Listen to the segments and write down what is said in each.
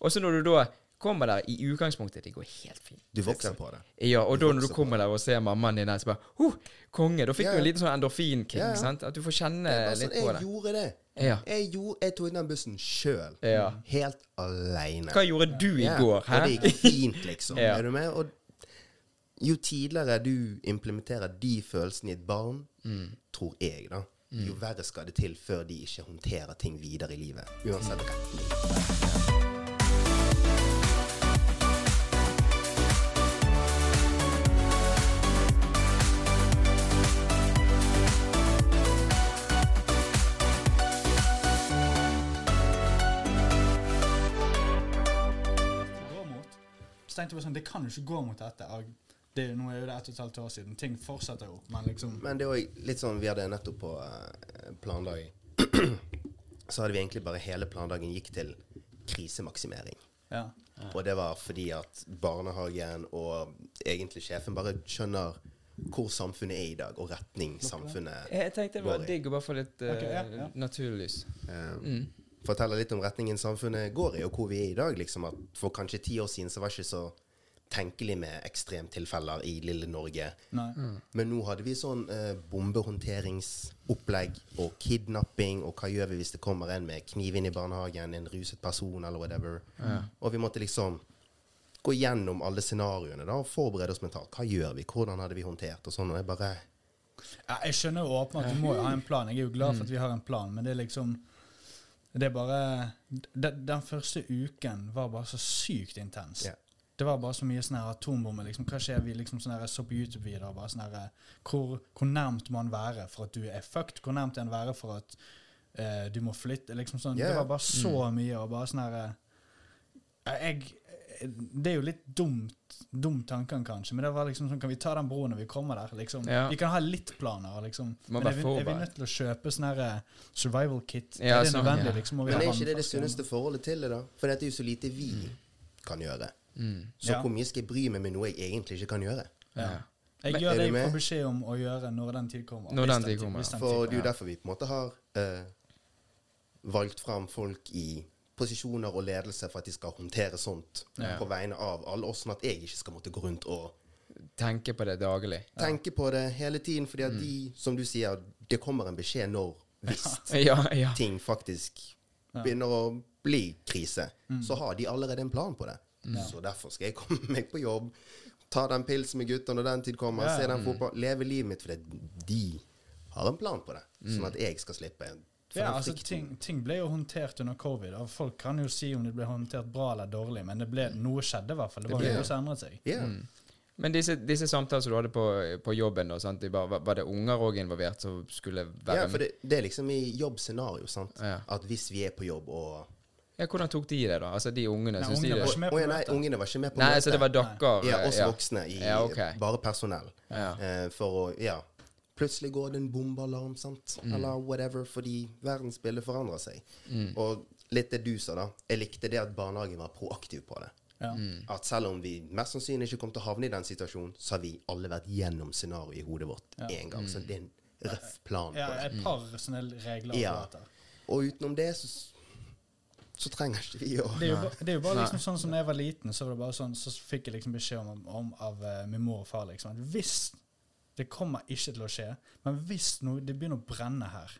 Og så når du da kommer der i utgangspunktet Det går helt fint. Du vokser på det. Ja, og Du da når du kommer der og ser mammaen din der, så bare huh, Konge! Da fikk Ja, du en liten sånn endorfinkick. Ja, ja. sant? At du får kjenne var litt på det. jeg gjorde det. Ja. Jeg, gjorde, jeg tok den bussen sjøl. Ja. Helt aleine. Hva gjorde du i Ja, går? Hæ? Og det gikk fint, liksom. Ja. Er du med? Og jo tidligere du implementerer de følelsene i et barn, Mm. tror jeg, da, jo verre skal det til før de ikke håndterer ting videre i livet. Uansett retning. Tenkte jeg sånn, det kan jo ikke gå mot dette. Og det, nå er jo det ett og et halvt år siden. Ting fortsetter jo, men liksom Men det er òg litt sånn Vi hadde nettopp på eh, plandag Så hadde vi egentlig bare hele plandagen gikk til krisemaksimering. Ja. Og det var fordi at barnehagen og egentlig sjefen bare skjønner hvor samfunnet er i dag, og retning samfunnet går Jeg tenkte det var digg å bare få litt uh, okay, ja, ja. Um, lys. Forteller litt om retningen samfunnet går i, og hvor vi er i dag. Liksom at For kanskje ti år siden så var det ikke så tenkelig med ekstremtilfeller i lille Norge. Nei. Men nå hadde vi sånn eh, bombehåndteringsopplegg og kidnapping, og hva gjør vi hvis det kommer en med kniv inn i barnehagen, en ruset person eller whatever. Og vi måtte liksom gå gjennom alle scenarioene da, og forberede oss mentalt. Hva gjør vi? Hvordan hadde vi håndtert? Og sånn, og jeg bare Ja, jeg skjønner jo åpenbart at du må jo ha en plan. Jeg er jo glad for at vi har en plan, men det er liksom Det er bare Den, den første uken var bare så sykt intens. Yeah. Det var bare så mye sånn her atombomber. Liksom, hva skjer? Vi liksom sånn så på YouTube-videoer bare sånn her hvor, hvor nærmt må man være for at du er fucked? Hvor nærmt er man være for at uh, du må flytte? Liksom sånn, yeah. Det var bare så mye, og bare sånn her eh, jeg, Det er jo litt dumt dum tanken, kanskje, men det var liksom sånn Kan vi ta den broen når vi kommer der? Liksom. Ja. Vi kan ha litt planer, liksom. Men er vi, er vi nødt til å kjøpe sånn her eh, survival kit? Ja, er det sånn, nødvendig, ja. liksom? Vi Men er ikke det det sunneste forholdet til det, da? For dette er jo så lite vi kan gjøre. Så Ja. hvor mye skal jeg bry meg med noe jeg egentlig ikke kan gjøre? Ja. Jeg Men- gjør det jeg får beskjed om å gjøre når den tid kommer. Når den tid kommer, hvis den For det er jo derfor vi på en måte har uh, valgt fram folk i posisjoner og ledelse for at de skal håndtere sånt Ja. på vegne av alle oss, sånn at jeg ikke skal måtte gå rundt og Tenke på det daglig. tenke på det hele tiden, fordi at de, som du sier, det kommer en beskjed når hvis Ja, ja. ting faktisk begynner å bli krise, så har de allerede en plan på det. Så derfor skal jeg komme meg på jobb, ta den pilsen med guttene når den tid kommer, se den fotball, leve livet mitt, fordi de har en plan på det, sånn at jeg skal slippe. For Ja, altså ting, ting ble jo håndtert under covid. Og folk kan jo si om det ble håndtert bra eller dårlig, men det ble, noe skjedde i hvert fall. Det var ble- noe som endret seg. Ja. Men disse, disse samtalene som du hadde på, på jobben, da, sant? De var- var det unger òg involvert som skulle være ja, for det, det er liksom i jobbscenario, sant? Ja. At hvis vi er på jobb og Ja, hvordan tok de det, da? Altså de ungene? Nei, ungene, de var ikke med på ja, nei, ungene var ikke med på Nei, møtet. så det var dere? Ja, oss voksne i Ja, okay. bare personell. Ja. Uh, for å Ja. Plutselig går det en bombealarm, sant? Mm. Eller whatever, fordi verdensbildet forandrer seg. Og litt det du sa, da. Jeg likte det at barnehagen var proaktiv på det. Ja. Mm. At selv om vi mest sannsynlig ikke kom til å havne i den situasjonen, så har vi alle vært gjennom scenarioet i hodet vårt én gang. Så det er en røff plan Ja, et par sånne regler. Ja. Og utenom det, så, så trenger ikke vi å Det er jo, ba- det er jo bare liksom sånn som da jeg var liten, så var det bare sånn, så fikk jeg liksom beskjed om, om av uh, min mor og far liksom, at hvis det kommer ikke til å skje, men hvis noe, det begynner å brenne her,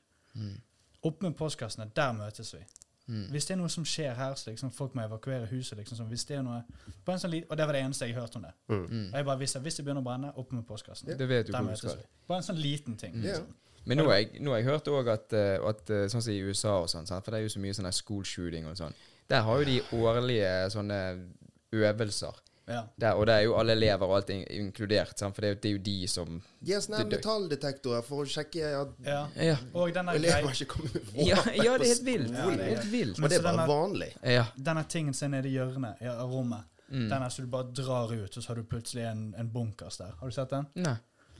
opp med postkassene, der møtes vi. Hvis det er noe som skjer her, så liksom folk må evakuere huset, liksom, sånn, hvis det er noe, på en sånn og det var det eneste jeg hørte om det. Mm. Og jeg bare visste, hvis det begynner å brenne, opp med postkassen. Det vet du Der hvor du møtes skal. vi. Bare en sånn liten ting. Mm. Liksom. Men nå har jeg, nå har jeg hørt òg at, eh, at eh, sånn som i USA og sånn, for det er jo så mye sånn school shooting og sånn, der har jo de årlige sånne øvelser. Ja. Der, og det er jo alle elever og alt in inkludert, sant? for det er, jo, det er jo de som De har sånne Det- det- metalldetektorer for å sjekke at Ja. Ja, Og denne, elever ikke kommer med våpen. ja, ja det er helt vilt. Ja, Det er helt vilt. Men Og det er bare denne- vanlig. Ja. denne tingen som er nede i hjørnet i rommet, Mm. den er så du bare drar ut, og så har du plutselig en, en bunkers der. Har du sett den? Nei.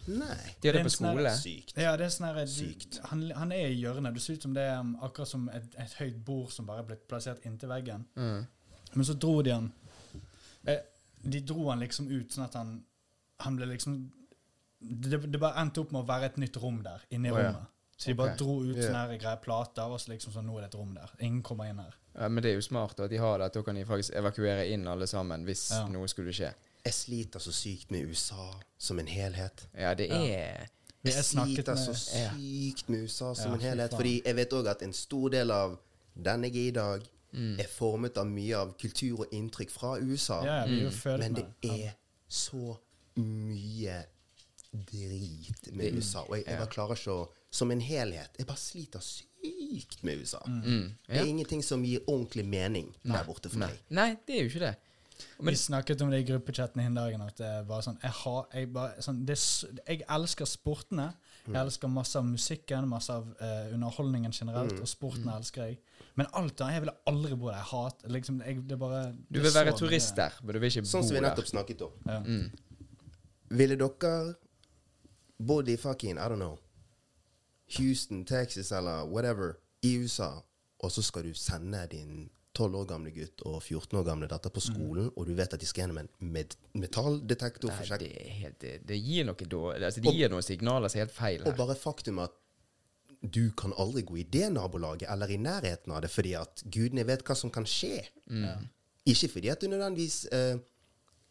Nei. De har Det det på sånn skole. Sykt. Ja, det er sånn Sykt. Han, han er i hjørnet. Det ser ut som det er um, akkurat som et, et høyt bord som bare er blitt plassert inntil veggen. Mm. Men så dro de han eh, De dro han liksom ut sånn at han Han ble liksom Det, det bare endte opp med å være et nytt rom der, inne i Å, ja. rommet. Så de bare dro ut yeah. sånne her greie plater, og så liksom sånn, nå er det et rom der. Ingen kommer inn her. Ja, men det er jo smart da, at de har det, at da kan de faktisk evakuere inn alle sammen hvis Ja. noe skulle skje. Jeg sliter så sykt med USA som en helhet. Ja, det er ja. Jeg jeg sliter med så sykt med USA som Ja, en helhet. Fordi jeg vet òg at en stor del av den jeg er i dag, Mm. er formet av mye av kultur og inntrykk fra USA. Ja, født Men det er så mye drit med Det- USA. Og jeg, jeg bare klarer ikke å Som en helhet. Jeg bare sliter sykt med USA. mm, Det ja. er ingenting som gir ordentlig mening der borte for Nei. meg. Nei, det er jo ikke det. Vi snakket om det i gruppechatten den dagen. At det var sånn Jeg, har, jeg, bare, sånn, det, jeg elsker sportene. Jeg elsker masse av musikken, masse av uh, underholdningen generelt. Og sporten elsker jeg. Men alt annet Jeg ville aldri bo der. Jeg hater liksom, jeg, det er bare Du det Du vil være turist der, men du vil ikke Sånn bo som vi der. nettopp snakket om. Ja. Mm. Ville dere bodd i fucking, I don't know, Houston, Texas eller whatever, i USA, og så skal du sende din 12 år gamle gutt og 14 år gamle datter på skolen, og du vet at de skal gjennom en med metalldetektor for sjekk. Det, helt, det, det gir noe dårlig altså, Det gir noen signaler som er helt feil Og her. bare faktum at du kan aldri gå i det nabolaget eller i nærheten av det fordi at gudene vet hva som kan skje. Ikke fordi at du nødvendigvis uh,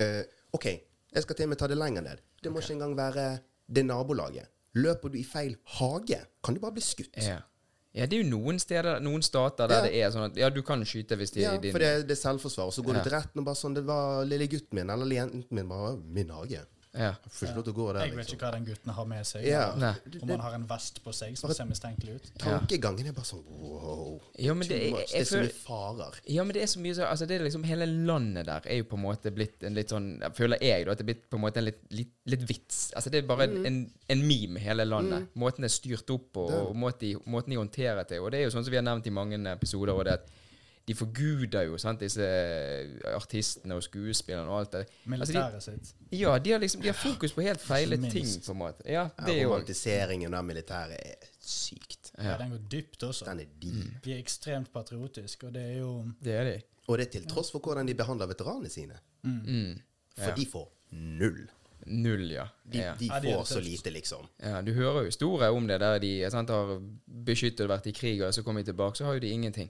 uh, OK, jeg skal til og med ta det lenger ned. Det må ikke engang være det nabolaget. Løper du i feil hage, kan du bare bli skutt. Ja. Ja, det er jo noen steder, noen stater der Ja. det er sånn at Ja, du kan skyte hvis de Ja, din, for det, det er selvforsvar. Og så går Ja. du til retten og bare sånn Det var lille gutten min eller lille jenten min. Bare, min hage. Ja. Jeg får ikke lov til å gå der, Jeg vet liksom. ikke hva den gutten har med seg. Ja. eller Om han har en vest på seg som ser mistenkelig ut. Tankegangen er bare sånn wow. Ja, men det er- much. jeg det er så mye farer. Ja, men det er så mye så Altså, det er liksom Hele landet der er jo på en måte blitt en litt sånn jeg Føler jeg, da, at det er blitt på en måte en litt, litt, litt vits. Altså, det er bare Mm. en, en meme, hele landet. Måten det er styrt opp på, og måten de, måten de håndterer det Og det er jo sånn som vi har nevnt i mange episoder, og det at de forguder jo sant, disse artistene og skuespillerne og alt det. Altså, Militæret sitt. ja, de har liksom De har fokus på helt feile ting, på en måte. Ja, Ja, det ja, romantiseringen av militæret er sykt. Ja. den går dypt også. Den er deep. De er ekstremt patriotiske, og det er jo Det er de. Og det er til tross for hvordan de behandler veteranene sine. Mm. For Ja. de får null. Null, ja. De, de Ja, får så lite, liksom. Ja, Du hører jo historier om det, der de sant, har beskyttet og vært i krig, og så kommer de tilbake, så har jo de ingenting.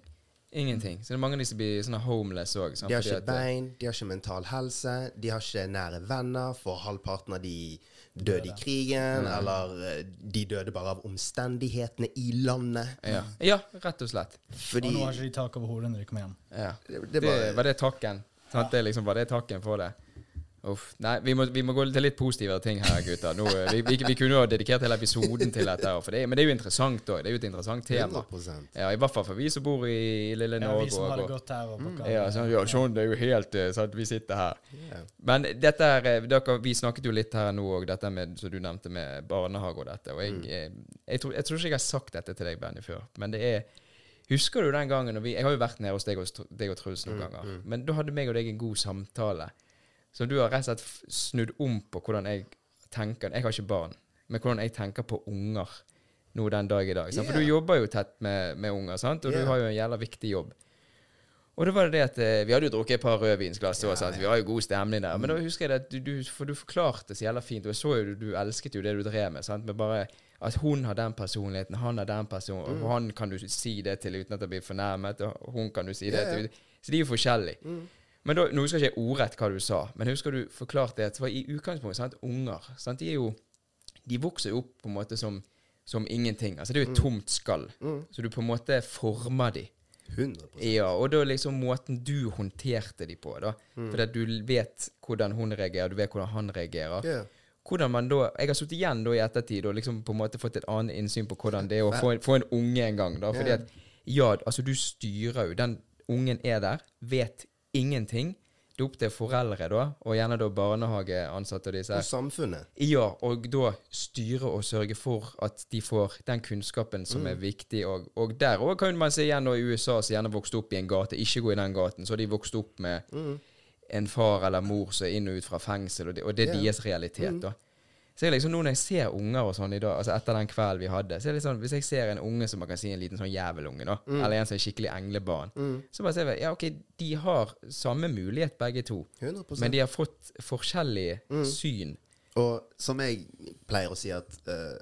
Ingenting. Så det er mange av de som blir sånne homeless òg. De har ikke bein, de har ikke mental helse, de har ikke nære venner, for halvparten av de døde i krigen, eller eh, de døde bare av omstendighetene i landet. ja. ja, rett og slett. Fordi Og nå har ikke de tak over hodet når de kommer hjem. Ja. Det- Det, det var- var det takken. Sant? Det liksom var det takken for det. Uff. Nei, vi må, vi må gå til litt positivere ting her, gutter. Nå, eh, vi, vi, vi kunne jo ha dedikert hele episoden til dette, for det, men det er jo interessant òg. Det er jo et interessant tema. 100 Ja, I hvert fall for vi som bor i lille Norge. Ja, vi som har det godt her. Og mm. Ja, sånn, ja, sånn, det er jo helt sånn vi sitter her. Yeah. Men dette er, eh, dere, vi snakket jo litt her nå òg, dette med, som du nevnte med barnehage og dette. Og jeg, mm. jeg, tror, jeg tror ikke jeg har sagt dette til deg, Benny, før. Men det er Husker du den gangen når vi Jeg har jo vært nede hos deg og, deg og Truls noen ganger. Men da hadde meg og deg en god samtale. Så du har rett og slett snudd om på hvordan jeg tenker Jeg har ikke barn, men hvordan jeg tenker på unger nå den dag i dag. sant? For du jobber jo tett med, med unger, sant? og Yeah. du har jo en jævla viktig jobb. Og da var det det at eh, Vi hadde jo drukket et par rødvinsglass, ja, sant? vi har jo god stemning der. Men da husker jeg det at du, du, for du forklarte så jævla fint, og jeg så jo du, du elsket jo det du drev med. sant? Med bare at hun har den personligheten, han har den personen, og han kan du si det til uten at det blir fornærmet, og hun kan du si det Ja, ja. til Så de er jo forskjellige. Men da, Nå husker jeg ikke ordrett hva du sa, men husker du forklarte det var i utgangspunktet sant, unger sant, De jo De vokser jo opp på en måte som, som ingenting. Altså Det er jo et tomt skall. Så du på en måte former de. 100%. Ja, og da liksom måten du håndterte de på, da. Fordi at du vet hvordan hun reagerer, du vet hvordan han reagerer. Yeah. Hvordan man da Jeg har sittet igjen da i ettertid og liksom på en måte fått et annet innsyn på hvordan det er å få, en- få en unge en gang. da Fordi Ja. at ja, altså du styrer jo. Den ungen er der, vet ingenting. Opp til foreldre, da, og gjerne da barnehageansatte og disse Og samfunnet. Ja, og da styre og sørge for at de får den kunnskapen som er viktig. Og, og der òg kan man se igjen da i USA som gjerne vokste opp i en gate. Ikke gå i den gaten. Så har de vokst opp med en far eller mor som er inn og ut fra fengsel, og det, og det er yeah. deres realitet. da. Så jeg liksom nå når jeg ser unger og sånn i dag, altså etter den kvelden vi hadde så er det liksom, Hvis jeg ser en unge som man kan si en liten sånn jævelunge, da, eller en som er skikkelig englebarn, så bare ser jeg ja, ok, de har samme mulighet begge to, 100 men de har fått forskjellige syn. Og som jeg pleier å si at uh,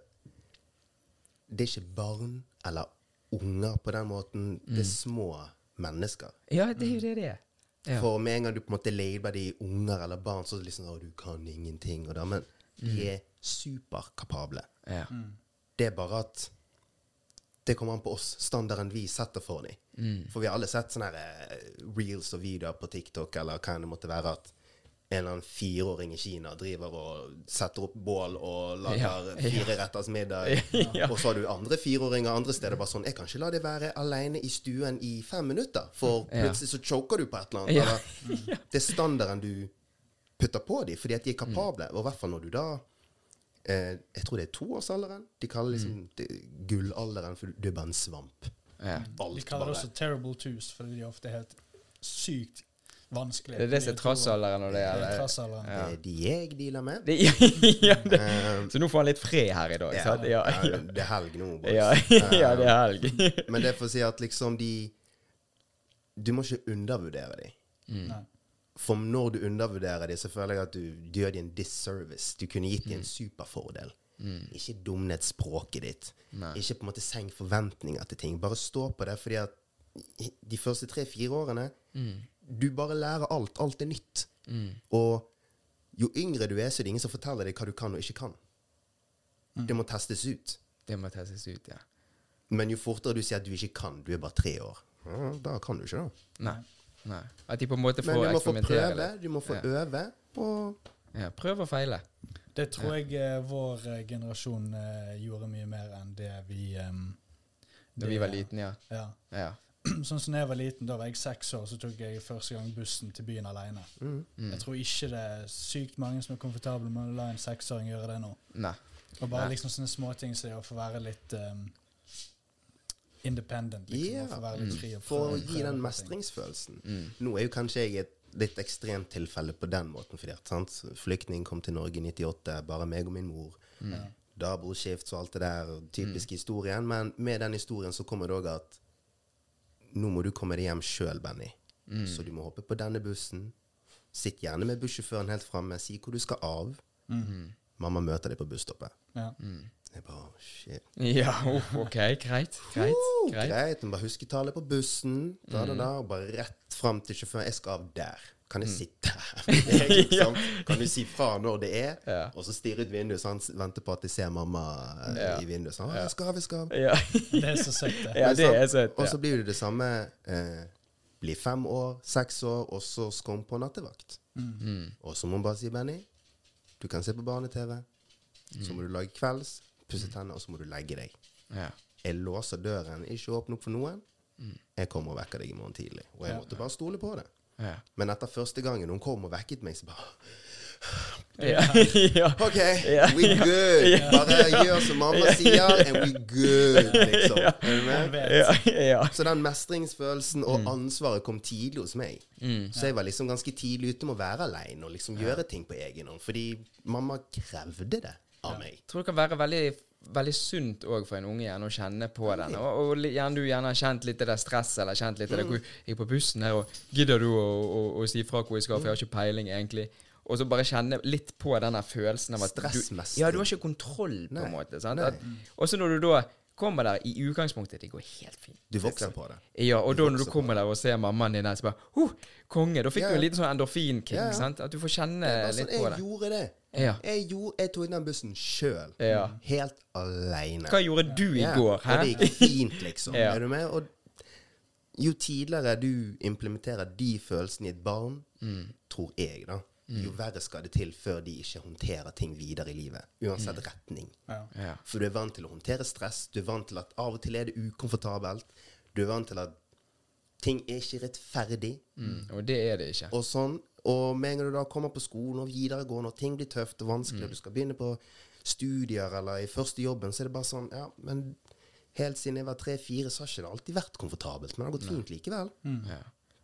Det er ikke barn eller unger på den måten. Det er små mennesker. Ja, det er jo det det er. Ja. For med en gang du på en måte labeler de unger eller barn, så liksom å, du kan ingenting. Og da, men de er superkapable. Ja. Det er bare at det kommer an på oss, standarden vi setter for dem. Mm. For vi har alle sett sånne her, eh, reels og videoer på TikTok eller hva enn det måtte være, at en eller annen fireåring i Kina driver og setter opp bål og lager Ja, fireretters middag. Ja. Og så har du andre fireåringer andre steder bare sånn Jeg kan ikke la deg være alene i stuen i fem minutter, for plutselig så choker du på et eller annet. Ja. Eller, det er standarden du putter på dem, fordi at de er kapable. Og i hvert fall når du da eh, Jeg tror det er toårsalderen. De kaller liksom det, gullalderen, for du er bare en svamp. Ja. Alt De kaller det også terrible twos, fordi de ofte er helt sykt vanskelig. Det er det som er trassalderen når det Det er gjelder trassalderen. Det er de jeg dealer med. det, ja, det. Eh, Så nå får han litt fred her i dag, ja, sant? Ja, ja, ja. det er helg nå, boys. Ja, ja, det er helg. Men det er for å si at liksom de Du må ikke undervurdere dem. Nei. For når du undervurderer dem, så føler jeg at du, du gjør dem en disservice. Du kunne gitt dem en superfordel. Ikke dum ned språket ditt. Nei. Ikke på en måte senk forventninger til ting. Bare stå på det, fordi at de første tre-fire årene Du bare lærer alt. Alt er nytt. Og jo yngre du er, så er det ingen som forteller deg hva du kan og ikke kan. Det må testes ut. Det må testes ut, ja. Men jo fortere du sier at du ikke kan, du er bare tre år, da kan du ikke, da. Nei. Nei. At de på en måte Men de du må få prøve, de du må få Ja. øve, og Ja, prøv og feile. Det tror jeg eh, vår eh, generasjon eh, gjorde mye mer enn det vi um, Da vi var liten, ja. Ja. Ja. Sånn som jeg var liten, da var jeg seks år, så tok jeg første gang bussen til byen alene. mm. Jeg tror ikke det er sykt mange som er komfortable med å la en seksåring gjøre det nå. Nei. Og bare Nei. liksom sånne småting som det å få være litt um, independent. Liksom, Ja. For å være litt fri og for å gi den mestringsfølelsen. Mm. Nå er jo kanskje jeg et litt ekstremt tilfelle på den måten, fordi at sant? flyktning kom til Norge i 98, bare meg og min mor. Mm. Daboskift og alt det der, typisk historien. Men med den historien så kommer det òg at nå må du komme deg hjem sjøl, Benny. Så du må hoppe på denne bussen. Sitt gjerne med bussjåføren helt framme, si hvor du skal av. Mamma møter deg på busstoppet. Ja. Jeg bare, shit. Ja, OK. Greit. Greit. Oh, greit. greit. Men bare husk tallet på bussen. Da, da, da, og bare rett fram til sjåføren. Jeg skal av der. Kan jeg sitte her? Er liksom, kan du si fra når det er? Ja. Og så stirre ut vinduet, så han venter på at jeg ser mamma eh, Ja. i vinduet. Sånn, jeg skal av, jeg skal av. Ja. Det er så søtt, det. ja, det er søtt. Og så blir det det samme. Eh, blir fem år, seks år, og så skal hun på nattevakt. Mm. Og så må hun bare si, Benny, du kan se på barne-TV. Så må du lage kvelds, pusse tennene, og så må du legge deg. Ja. Jeg låser døren, ikke åpne opp for noen. Jeg kommer og vekker deg i morgen tidlig. Og jeg måtte bare stole på det. Ja. Men etter første gangen hun kom og vekket meg, så bare ja. OK, yeah. we good. Bare gjør som mamma sier, and we good, liksom. Yeah. Så den mestringsfølelsen og ansvaret kom tidlig hos meg. Mm. Så jeg var liksom ganske tidlig ute med å være aleine og liksom gjøre ting på egen hånd. Fordi mamma krevde det av meg. Jeg tror det kan være veldig, veldig sunt òg for en unge gjerne å kjenne på den. Og, og gjerne du gjerne har kjent litt det der stresset, eller kjent litt det der hvor Jeg er på bussen her, og gidder du å, å, å si fra hvor jeg skal, for jeg har ikke peiling, egentlig. Og så bare kjenne litt på den følelsen av at du, ja, du har ikke kontroll, på en måte. Sant? Og så når du da kommer der i utgangspunktet Det går helt fint. Du vokser på det. Ja, og da når du kommer der og ser mammaen din der, så bare huh, Konge! Da fikk Ja, du en liten sånn endorfinkick. Ja, ja. sant? At du får kjenne Det var litt sånn, på jeg gjorde det. Ja. Jeg, gjorde, jeg tok den bussen sjøl. Ja. Helt aleine. Hva gjorde du i Ja, går? Hæ? Og det gikk fint, liksom. Ja. Er du med? Og jo tidligere du implementerer de følelsene i et barn, Mm. tror jeg, da, jo verre skal det til før de ikke håndterer ting videre i livet. Uansett retning. Ja. Ja. For du er vant til å håndtere stress. Du er vant til at av og til er det ukomfortabelt. Du er vant til at ting er ikke rettferdig. Mm, og det er det ikke. Og sånn. Og med en gang du da kommer på skolen og videregående, og ting blir tøft og vanskelig, og du skal begynne på studier eller i første jobben, så er det bare sånn Ja, men helt siden jeg var tre-fire, så har ikke det alltid vært komfortabelt. Men det har gått fint likevel. Ja.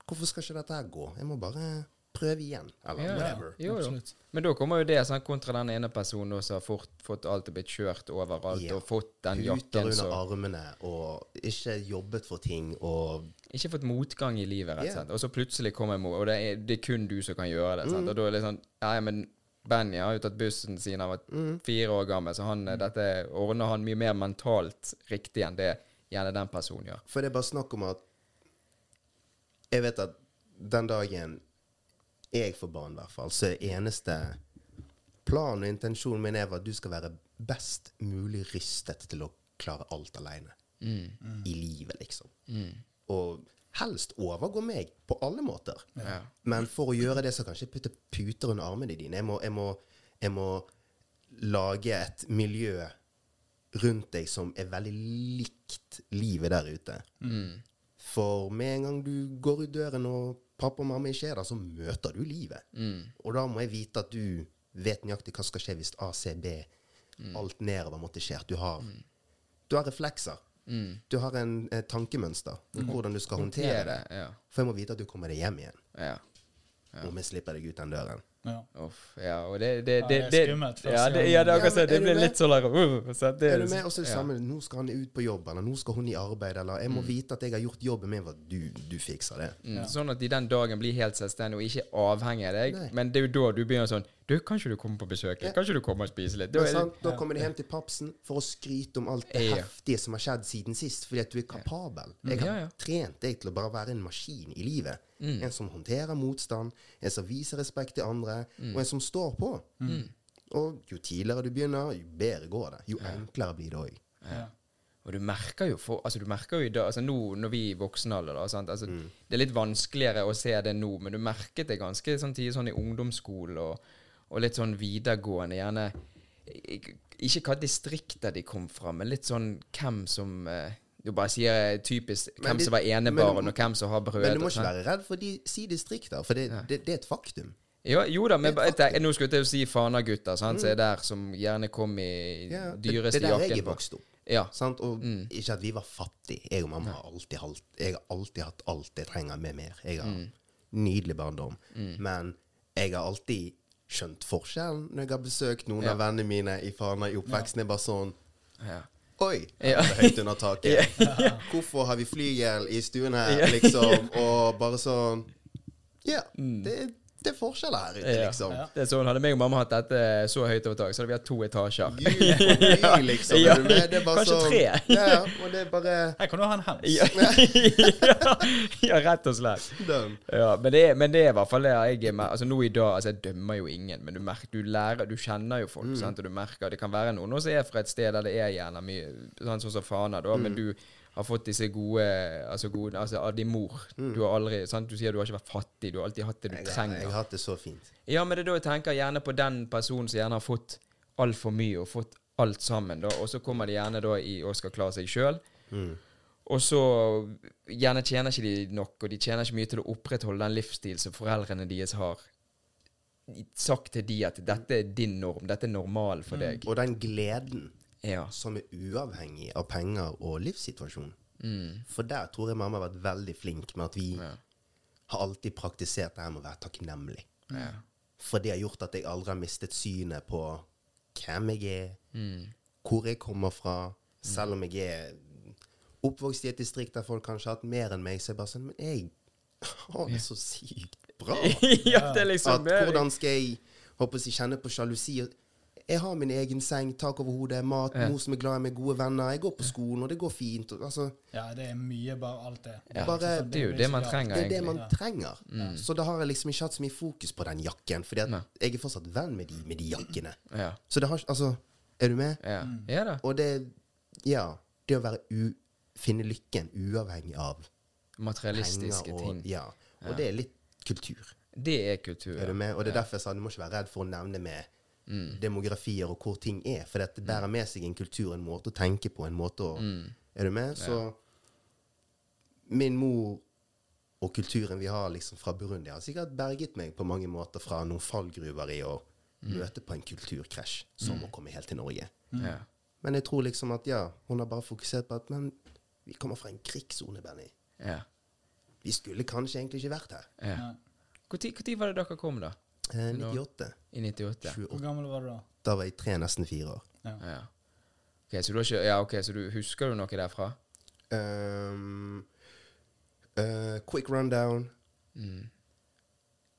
Hvorfor skal ikke dette her gå? Jeg må bare prøve igjen. Eller Ja, whatever. Jo, jo. Men da kommer jo det sånn, kontra den ene personen som har fort, fått alt og blitt kjørt overalt, Ja. og fått den Puter jakken under som armene og ikke jobbet for ting og Ikke fått motgang i livet, rett og slett. Og så plutselig kommer mor, og det er, det er kun du som kan gjøre det. Sant? Og da er det sånn Ja, ja, men Benny har jo tatt bussen siden han var Mm. fire år gammel, så han, mm. dette ordner han mye mer mentalt riktig enn det gjerne den personen gjør. For det er bare snakk om at Jeg vet at den dagen jeg får barn, i hvert fall, så eneste planen og intensjonen min er at du skal være best mulig rystet til å klare alt alene. I livet, liksom. Og helst overgå meg på alle måter. Ja. Men for å gjøre det, så kan jeg ikke putte puter under armene dine. Jeg må, jeg må, jeg må lage et miljø rundt deg som er veldig likt livet der ute. For med en gang du går ut døren og pappa og mamma ikke er der, så møter du livet. Og da må jeg vite at du vet nøyaktig hva skal skje hvis A, C, B, alt nedover måtte skje. At Du har, du har reflekser. Du har en eh, tankemønster om hvordan du skal håndtere det. Ja. For jeg må vite at du kommer deg hjem igjen. ja. Om jeg slipper deg ut den døren. Ja. Uff, ja, og det, det, Ja, det, det er skummelt første Ja, det, ja, det, akkurat Ja, sånn, men det blir litt sånn der uh, så det, Er du med? Også er det ja. samme, nå skal han ut på jobb, eller nå skal hun i arbeid, eller jeg må vite at jeg har gjort jobben min, at du, du fikser det. Mm, Sånn at de den dagen blir helt selvstendige og ikke avhengig av deg. Nei. Men det er jo da du begynner sånn Du, kan ikke du komme på besøk? Ja. Kan ikke du komme og spise litt? Da sant, da kommer de hjem til papsen for å skryte om alt det Ja. heftige som har skjedd siden sist, fordi at du er kapabel. Jeg har Ja, ja. trent deg til å bare være en maskin i livet. En som håndterer motstand, en som viser respekt til andre, og en som står på. Og jo tidligere du begynner, jo bedre går det. Jo enklere blir det òg. Ja. Og du merker jo for, altså du merker jo i dag, altså nå når vi er i voksen alder, da, sant? Altså, Mm. det er litt vanskeligere å se det nå, men du merket det ganske samtidig sånn i ungdomsskolen og, og litt sånn videregående, gjerne Ikke hva distrikter de kom fra, men litt sånn hvem som eh, Du bare sier typisk hvem det- som var enebarn, og hvem som har brød. Men du må ikke sånn. være redd for de si distrikter, for det, det, det er et faktum. Jo, jo da, men er jeg, nå skulle jeg å si Fana-gutter, som er der, som gjerne kom i Mm. Ja, dyreste dyreste det er der jeg jakken. er på. vokst opp. Ja. Sant? Og ikke at vi var fattige. Jeg og mamma har alltid, halt, jeg har alltid hatt alt jeg trenger med mer. Jeg har nydelig barndom. Men jeg har alltid skjønt forskjellen når jeg har besøkt noen av vennene mine i Fana i oppveksten. Det er bare sånn Ja. Oi, Ja. det er høyt under taket. Hvorfor har vi flygel i stuen her, liksom? Og bare sånn Ja, det, det er forskjeller her ute, Ja. liksom. Ja. Det er sånn, Hadde meg og mamma hatt dette så høyt over taket, så hadde vi hatt to etasjer. Gud, gud, liksom. Ja? Det er bare kanskje sånn, tre. Ja, ja, og det er bare Her kan du ha en hands. Ja, ja, rett og slett. Ja, men det, men det er i hvert fall det jeg er med. Altså Nå i dag altså Jeg dømmer jo ingen, men du merker, du lærer, du kjenner jo folk. Sant? Og du merker Det kan være noen som er fra et sted der det er gjerne mye sånn som Fana, da, men du har fått disse gode Altså, gode, altså av din mor. Du har aldri sant? Du sier du har ikke vært fattig, du har alltid hatt det du Jeg, trenger. jeg har hatt det så fint. Ja, men det er da jeg tenker gjerne på den personen som gjerne har fått altfor mye og fått alt sammen, da, og så kommer de gjerne da i og skal klare seg sjøl. Og så gjerne tjener ikke de nok, og de tjener ikke mye til å opprettholde den livsstil som foreldrene deres har sagt til de at dette er din norm, dette er normal for deg. Og den gleden Ja. som er uavhengig av penger og livssituasjon. For der tror jeg mamma har vært veldig flink med at vi Ja. har alltid praktisert det her med å være takknemlig. Ja. For det har gjort at jeg aldri har mistet synet på hvem jeg er, Mm. hvor jeg kommer fra. Selv om jeg er oppvokst i et distrikt der folk kanskje har hatt mer enn meg, så er jeg bare sånn Men jeg har det så sykt bra. ja, det er liksom At hvordan skal jeg håper jeg, kjenne på sjalusi? Jeg har min egen seng, tak over hodet, mat, Ja. mor som er glad i meg, gode venner. Jeg går på skolen, og det går fint. Og, altså, Ja, det er mye, bare alt det. Ja. Bare- Det er jo det man trenger, det er det man man Ja. trenger. Så da har jeg liksom ikke hatt så mye fokus på den jakken, fordi at Nei. jeg er fortsatt venn med de, med de jakkene. Ja. Så det har ikke Altså, er du med? Ja. ja da. Og det Ja. Det å være u, finne lykken uavhengig av Materialistiske penger og ting. Ja. Og det er litt kultur. Det er kultur. Er du med? Og det er derfor jeg sa du må ikke være redd for å nevne med Mm. demografier og hvor ting er. For dette bærer med seg en kultur, en måte å tenke på, en måte å Mm. Er du med? Så min mor og kulturen vi har liksom fra Burundi, har sikkert berget meg på mange måter fra noen fallgruver i å Mm. møte på en kulturkrasj som å komme helt til Norge. Ja. Men jeg tror liksom at ja, hun har bare fokusert på at Men vi kommer fra en krigssone, Benny. Ja. Vi skulle kanskje egentlig ikke vært her. ja. Når var det dere kom, da? Eh, 98. I 98? 28. Hvor gammel var du da? Da var jeg tre, nesten fire år. Ja. Ja. Ok, så du har ikke Ja, ok, så du husker du noe derfra? Um, eh, quick rundown. Mm.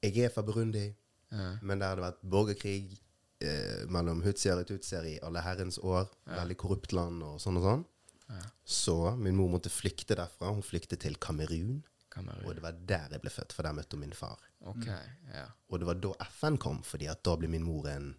Jeg er fra Burundi. Ja. Men der hadde vært borgerkrig eh, mellom hutsier og tutsier i alle herrens år. Veldig korrupt land og sånn og sånn. Så min mor måtte flykte derfra. Hun flyktet til Kamerun. Og det var der jeg ble født, for der møtte hun min far. Ok, ja. Og det var da FN kom, fordi at da ble min mor en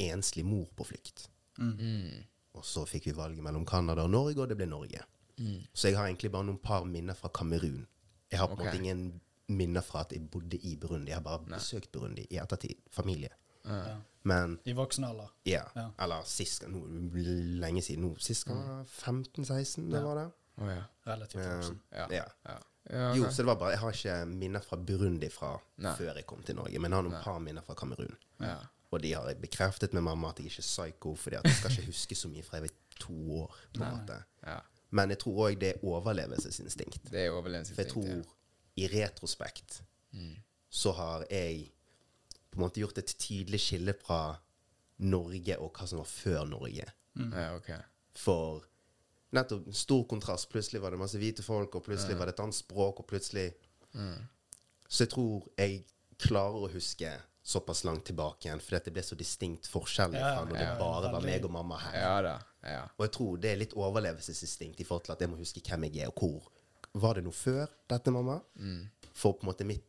enslig mor på flukt. Mm. Og så fikk vi valget mellom Canada og Norge, og det ble Norge. Mm. Så jeg har egentlig bare noen par minner fra Kamerun. Jeg har på en Ok. måte ingen minner fra at jeg bodde i Burundi. Jeg har bare besøkt Burundi i ettertid. Familie. Ja. Men I voksen alder. ja. Ja. Eller sist no, lenge siden. No, sist gang var 15-16, det var det. Oh, ja. Relativt voksen. Ja. Ja. ja Jo, så det var bare Jeg har ikke minner fra Burundi fra Nei. før jeg kom til Norge, men jeg har noen par minner fra Kamerun. ja. Og de har bekreftet med mamma at jeg ikke er psycho, fordi at jeg skal ikke huske så mye fra jeg var to år. på en måte. ja. Men jeg tror òg det er overlevelsesinstinkt. Det er overlevelsesinstinkt, For jeg tror i retrospekt Mm. så har jeg på en måte gjort et tydelig skille fra Norge og hva som var før Norge. Mm. ja, ok. For nettopp stor kontrast. Plutselig var det masse hvite folk, og plutselig var det et annet språk, og plutselig Så jeg tror jeg klarer å huske såpass langt tilbake igjen, at det ble så distinkt forskjellig fra når det bare var meg og mamma her. Ja da. Ja. Og jeg tror det er litt overlevelsesinstinkt i forhold til at jeg må huske hvem jeg er, og hvor. Var det noe før dette, mamma? For på en måte mitt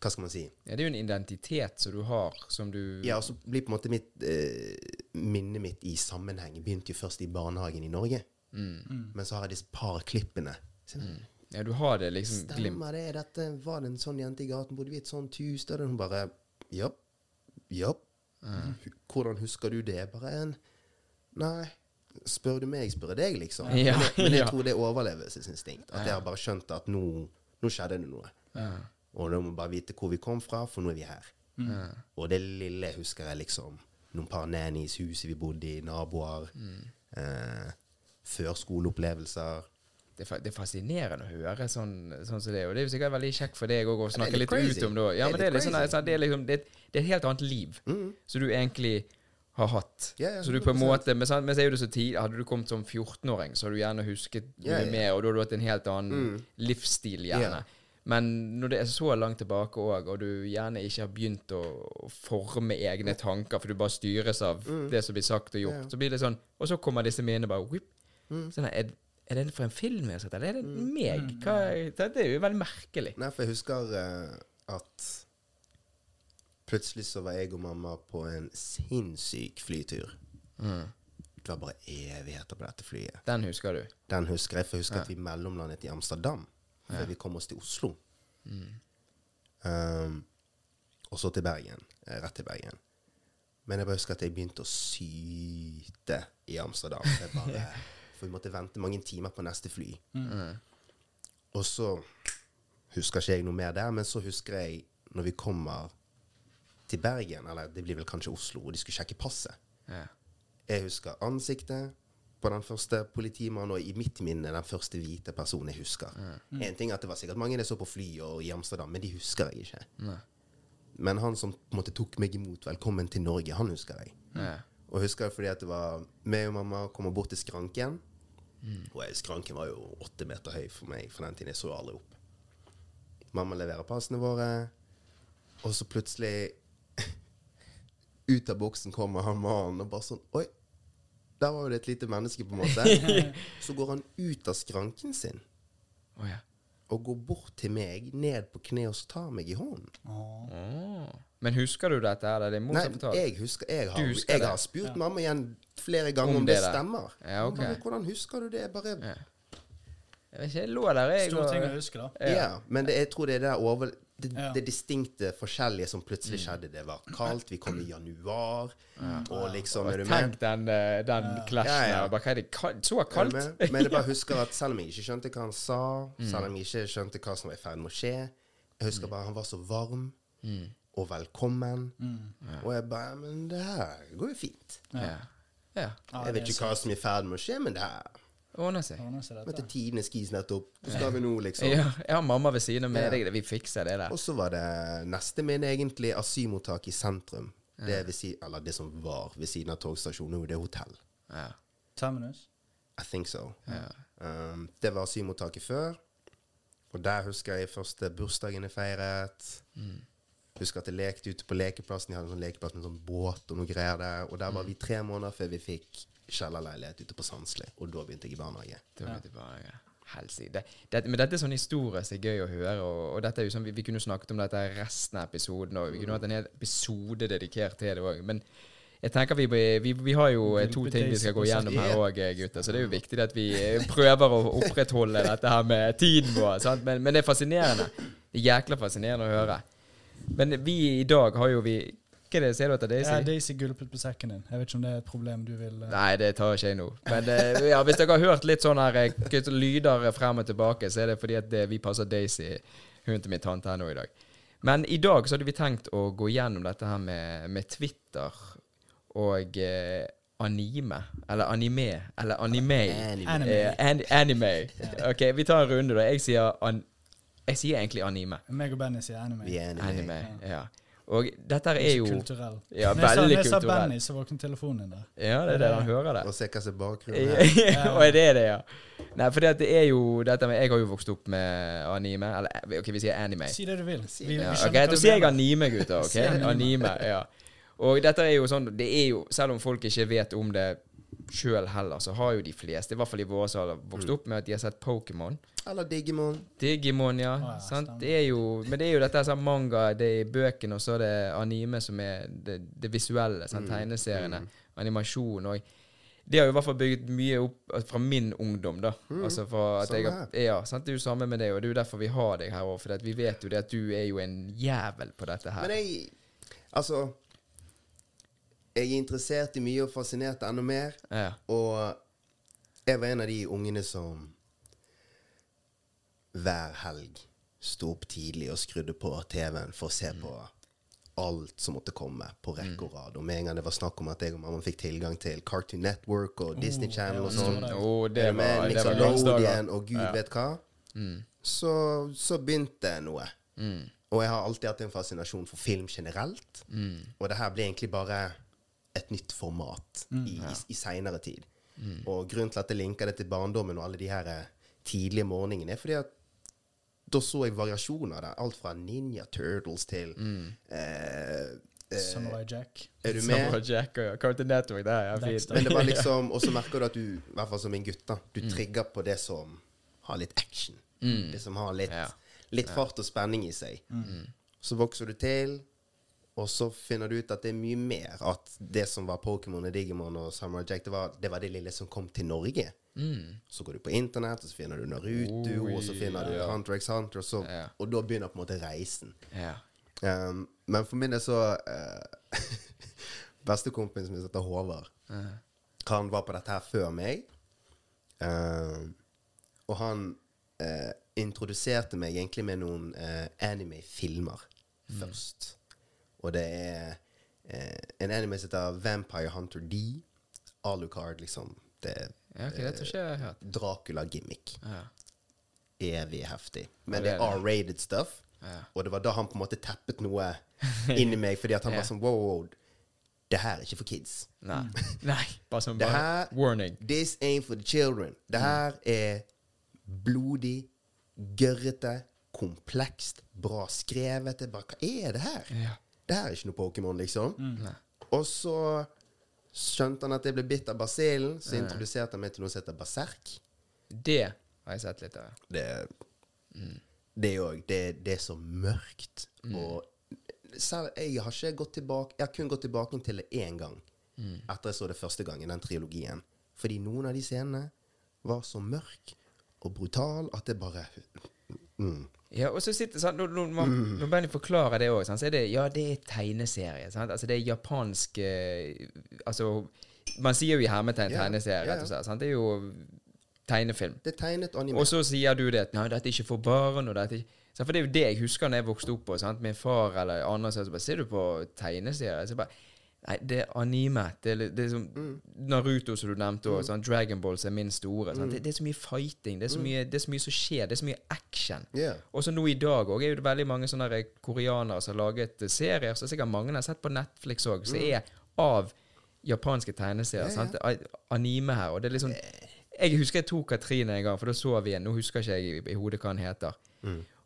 Hva skal man si? ja. Det er jo en identitet som du har, som du Ja, og så blir på en måte mitt eh, minnet mitt i sammenheng begynte jo først i barnehagen i Norge. Men så har jeg disse par klippene. Mm. Ja, du har det liksom glimt. Stemmer det? Dette var det en sånn jente i gaten? Bodde vi i et sånt hus? Der hun bare Ja. Ja. Hu- Hvordan husker du det? Bare en Nei. Spør du meg, spør jeg deg, liksom. Ja, men, jeg, men jeg tror det er overlevelsesinstinkt. At jeg har bare skjønt at nå, nå skjedde det noe. Og da må vi bare vite hvor vi kom fra, for nå er vi her. Og det lille husker jeg liksom. Noen par nannies, huset vi bodde i, naboer. Eh, førskoleopplevelser. Det, er det er fascinerende å høre sånn, sånn som det. Og det er jo sikkert veldig kjekt for deg òg å snakke litt litt ut om det. Ja, men det er, litt sånn, sånn, det, er liksom, det, det er et helt annet liv som du egentlig har hatt. Yeah, yeah, så du på en måte Men, sant, men så er det så tid Hadde du kommet som 14-åring, så hadde du gjerne husket yeah, mer, og da hadde du hatt en helt annen livsstil, gjerne. Ja. Men når det er så langt tilbake òg, og du gjerne ikke har begynt å, forme egne tanker, for du bare styres av det som blir sagt og gjort, Ja. så blir det sånn Og så kommer disse minnene bare whip. Sånn, her, er, er det for en film jeg har sett, eller er det meg? Hva, det er jo veldig merkelig. Nei, for jeg husker uh, at plutselig så var jeg og mamma på en sinnssyk flytur. Det var bare evigheter på dette flyet. Den husker du. Den husker jeg, for jeg husker at vi mellomlandet i Amsterdam før vi kom oss til Oslo. Um, og så til Bergen. eh, Rett til Bergen. Men jeg bare husker at jeg begynte å syte i Amsterdam. Jeg bare, for vi måtte vente mange timer på neste fly. Og så husker ikke jeg noe mer der, men så husker jeg når vi kommer til Bergen, eller det blir vel kanskje Oslo, og de skulle sjekke passet. Ja. Jeg husker ansiktet på den første politimannen, og i mitt minne den første hvite personen jeg husker. En ting er at det var sikkert mange jeg så på fly og i Amsterdam, men de husker jeg ikke. Men han som på en måte tok meg imot, velkommen til Norge, han husker jeg. Ja. Og husker jeg fordi at det var meg og mamma kommer bort til skranken. Og jeg, skranken var jo åtte meter høy for meg for den tiden. Jeg så aldri opp. Mamma leverer passene våre, og så plutselig Ut av boksen kommer han mannen og bare sånn Oi, der var jo det et lite menneske, på en måte. Så går han ut av skranken sin Oh, ja. og går bort til meg, ned på kne, og så tar meg i hånden. Oh. Men husker du dette? her? Det er mor Nei, som fortalte. jeg husker Jeg har, husker jeg det? har spurt mamma igjen flere ganger Om om, det, det stemmer. Ja, okay. Bare, Hvordan husker du det? Bare, Ja. Jeg vet ikke, jeg lå der, jeg. Stor ting å huske, da. ja. men det, jeg tror det er det over det, Ja. det distinkte forskjellige som plutselig Mm. skjedde. Det var kaldt, vi kom i januar, og liksom Er du med? Tenk den, eh, den clashen Ja, ja. der. Bare, hva er det kaldt? så kaldt? med? Men jeg bare husker at selv om jeg ikke skjønte hva han sa, Mm. selv om jeg ikke skjønte hva som var i ferd med å skje Jeg husker bare han var så varm Mm. og velkommen. Og jeg bare Men det her går jo fint. Ja. ja. Ja, Jeg vet ikke hva som er i ferd med å skje, men det her Ordner seg. Ordner seg Møtte dette. tidenes skis nettopp. Hvor skal vi nå, liksom? Ja, jeg har mamma ved siden av med Ja. Det- Vi fikser det der. Og så var det neste min egentlig asylmottak i sentrum. Det vil si, eller det som var ved siden av togstasjonen. Nå er det hotell. Ja. Terminus. I think so. Ja. Um, det var asylmottaket før. Og der husker jeg første bursdagen jeg feiret. Husker at jeg lekte ute på lekeplassen. De hadde en sånn lekeplass med en sånn båt og noe greier der. Og der var vi tre måneder før vi fikk kjellerleilighet ute på Sandsli. Og da begynte jeg i barnehage. Ja. Det, det, men dette er sånn historie som er gøy å høre, og, og dette er jo sånn, vi, vi kunne snakket om dette resten av episoden, og vi kunne hatt en hel episode dedikert til det òg. Men jeg tenker vi, vi, vi har jo eh, to ting vi skal gå gjennom her òg, gutter. Så det er jo viktig at vi eh, prøver å opprettholde dette her med tiden vår. Sant? Men, men det er fascinerende. Det er jækla fascinerende å høre. Men vi i dag har jo vi Hva det, ser du etter Daisy? Ja, Daisy gulpet på sekken din. Jeg vet ikke om det er et problem du vil uh... Nei, det tar ikke jeg nå. Men uh, ja, hvis dere har hørt litt sånn her eh, lyder frem og tilbake, så er det fordi at det, vi passer Daisy, hunden til min tante, her nå i dag. Men i dag så hadde vi tenkt å gå gjennom dette her med, med Twitter og eh, anime. Eller anime. Eller anime. Anime. Eh, an anime. OK, vi tar en runde, da. Jeg sier, an jeg sier egentlig anime. Meg og Benny sier anime. Vi er anime. Anime, ja. Og dette er jo kulturell. Ja, Når veldig Når jeg sa. Benny, så våknet telefonen din der. Ja, det er det han hører det. Og se hva som er bakgrunnen her. og er det det, ja? Nei, for det er jo dette med Jeg har jo vokst opp med anime. Eller OK, vi sier anime. Si det du vil. Si vi Ja, skjønner ok, hva Da sier jeg anime, gutter. ok? Si anime. Anime, ja. Og dette er jo sånn Det er jo, selv om folk ikke vet om det sjøl heller, så har jo de fleste, i hvert fall i våre har vokst Mm. opp med at de har sett Pokémon. Eller Digimon. Digimon, ja. Å, ja, sant? Det er jo, men det er jo dette sånn manga, det er bøkene, og så er det anime som er det, det visuelle. Sant? Mm. Tegneseriene. Animasjon. Og det har jo i hvert fall bygget mye opp altså, fra min ungdom, da. Altså fra at jeg ja, sant? Det er jo samme med deg, og det er jo derfor vi har deg her òg. For vi vet jo det at du er jo en jævel på dette her. Men jeg Altså Jeg er interessert i mye og fascinert enda mer. Ja. Og jeg var en av de ungene som hver helg sto opp tidlig og skrudde på TV-en for å se på alt som måtte komme på rekke og rad. Og med en gang det var snakk om at jeg og mamma fikk tilgang til Cartoon Network og Disney Channel og sånn, oh, det med var, det var Lodian, og gud vet hva, så, så begynte noe. Og jeg har alltid hatt en fascinasjon for film generelt. Og det her ble egentlig bare et nytt format i, i, i seinere tid. Og grunnen til at jeg linker det til barndommen og alle de her eh, tidlige morgenene, er fordi at da så jeg variasjoner der. Alt fra Ninja Turtles til eh, Samurai Jack. Er du Samurai med? Jack og ja. Cartoon Network, det er ja, fint. Men det var liksom Og så merker du at du, i hvert fall som en gutt, da, du trigger på det som har litt action. Det som har litt, Ja. litt fart og spenning i seg. Så vokser du til, og så finner du ut at det er mye mer. At det som var Pokémon og Digimon og Samurai Jack, det var, det var det lille som kom til Norge. Så går du på internett, og så finner du Naruto, Oi, og så finner du ja. Hunter x Hunter, og, så, Ja. og da begynner på en måte reisen. Ja. Um, men for min del så uh, Bestekompisen min som heter Håvard, han var på dette her før meg. Um, og han uh, introduserte meg egentlig med noen uh, anime-filmer først. Og det er eh, en anime som heter Vampire Hunter D. Alucard, liksom. Det ja, okay, det tror ikke jeg har hørt. Dracula-gimmick. Ja. Evig heftig. Men det er. R-rated stuff. Ja. Og det var da han på en måte teppet noe inni meg, fordi at han Ja. var sånn wow, wow, det her er ikke for kids. Nei. Nei. Bare sånn bare, her warning. This ain't for the children. Mm. Det her er blodig, gørrete, komplekst, bra skrevet. Det bare, Hva er det her? Ja. Det her er ikke noe Pokémon, liksom. Mm. Og så skjønte han at jeg ble bitt av basillen, så introduserte han meg til noe som heter berserk. Det har jeg sett litt av. Det Det er òg det, det er så mørkt. Og selv, jeg har ikke gått tilbake Jeg har kun gått tilbake til det én gang. Etter jeg så det første gang i den trilogien. Fordi noen av de scenene var så mørk og brutal at det bare mm. Ja, og så sitter sånn, Når, når, man, når Benny forklarer det òg, så er det Ja, det er tegneserie. Sant? Altså, det er japansk eh, Altså, man sier jo i hermetegn Ja, tegneserie, rett og slett. Sant? Det er jo tegnefilm. Det er tegnet anime. Og så sier du det at nei, dette er ikke for barn. Og dette ikke? For det er jo det jeg husker når jeg vokste opp på. Sant? Min far eller andre sa så bare Ser du på tegneserie? Så jeg bare Nei, det er anime. Det er, det er som Naruto, som du nevnte òg. Mm. Dragon Balls er min store. Sant? Det, det er så mye fighting. Det er så mye, det er så mye som skjer. Det er så mye action. Yeah. Og så nå i dag òg er det veldig mange sånne koreanere som har laget eh, serier, som sikkert mange har sett på Netflix òg, som er av japanske tegneserier. Yeah? A- Anime her. Og det er liksom Jeg husker jeg tok Katrine en gang, for da så vi en. Nå husker ikke jeg i, i hodet hva han heter.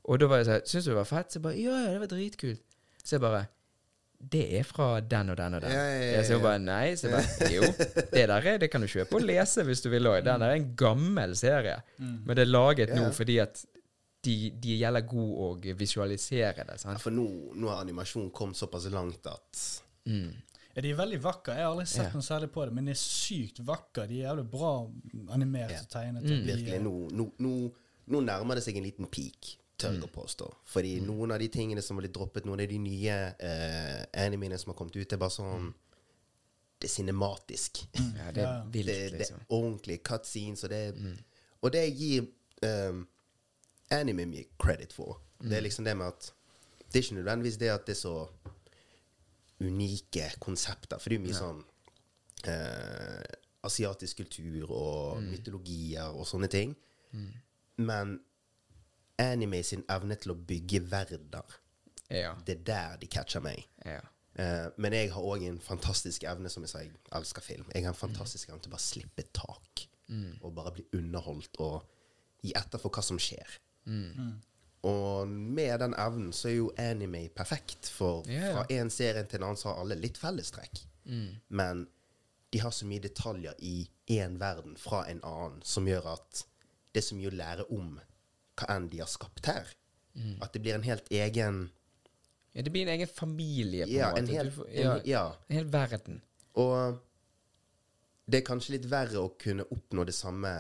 Og da var jeg sånn Syns du det var fett? Så jeg bare Ja, ja, det var dritkult. Så jeg bare Det er fra den og den og den. Ja, ja, ja, så jeg bare nei. Så jeg bare Jo, det der er, det kan du kjøpe og lese hvis du vil òg. Den der er en gammel serie. Men det er laget Ja. nå fordi at de, de gjelder god å visualisere det. Ja, Sant? for nå, nå har animasjonen kommet såpass langt at Ja, de er veldig vakre. Jeg har aldri sett Ja. noe særlig på det, men de er sykt vakre. De er jævlig bra animert Ja. og tegnet. Mm. virkelig nå, nå, nå, nå nærmer det seg en liten peak, tør jeg å påstå. Fordi noen av de tingene som har blitt droppet, noen av de nye eh, animene som har kommet ut, er bare sånn Det er cinematisk. Ja, det er Ja. vilt, liksom. det liksom. er ordentlige cutscenes, og det, og det gir um, anime mye credit for. Det er liksom det med at Det er ikke nødvendigvis det at det er så unike konsepter, for det er jo mye sånn eh, asiatisk kultur og mytologier og sånne ting. Men anime sin evne til å bygge verdener, Ja. det er der de catcher meg. ja. Uh, men jeg har òg en fantastisk evne, som jeg sa, jeg elsker film. Jeg har en fantastisk evne til å bare slippe tak. Og bare bli underholdt og gi etter for hva som skjer. Og med den evnen så er jo anime perfekt, for ja. fra en serie til en annen så har alle litt fellestrekk. Men de har så mye detaljer i én verden fra en annen som gjør at det er så mye å lære om hva enn de har skapt her. At det blir en helt egen ja. Det blir en egen familie, på Ja, en en måte. hel, Du får- en, ja, ja. en hel verden. Og det er kanskje litt verre å kunne oppnå det samme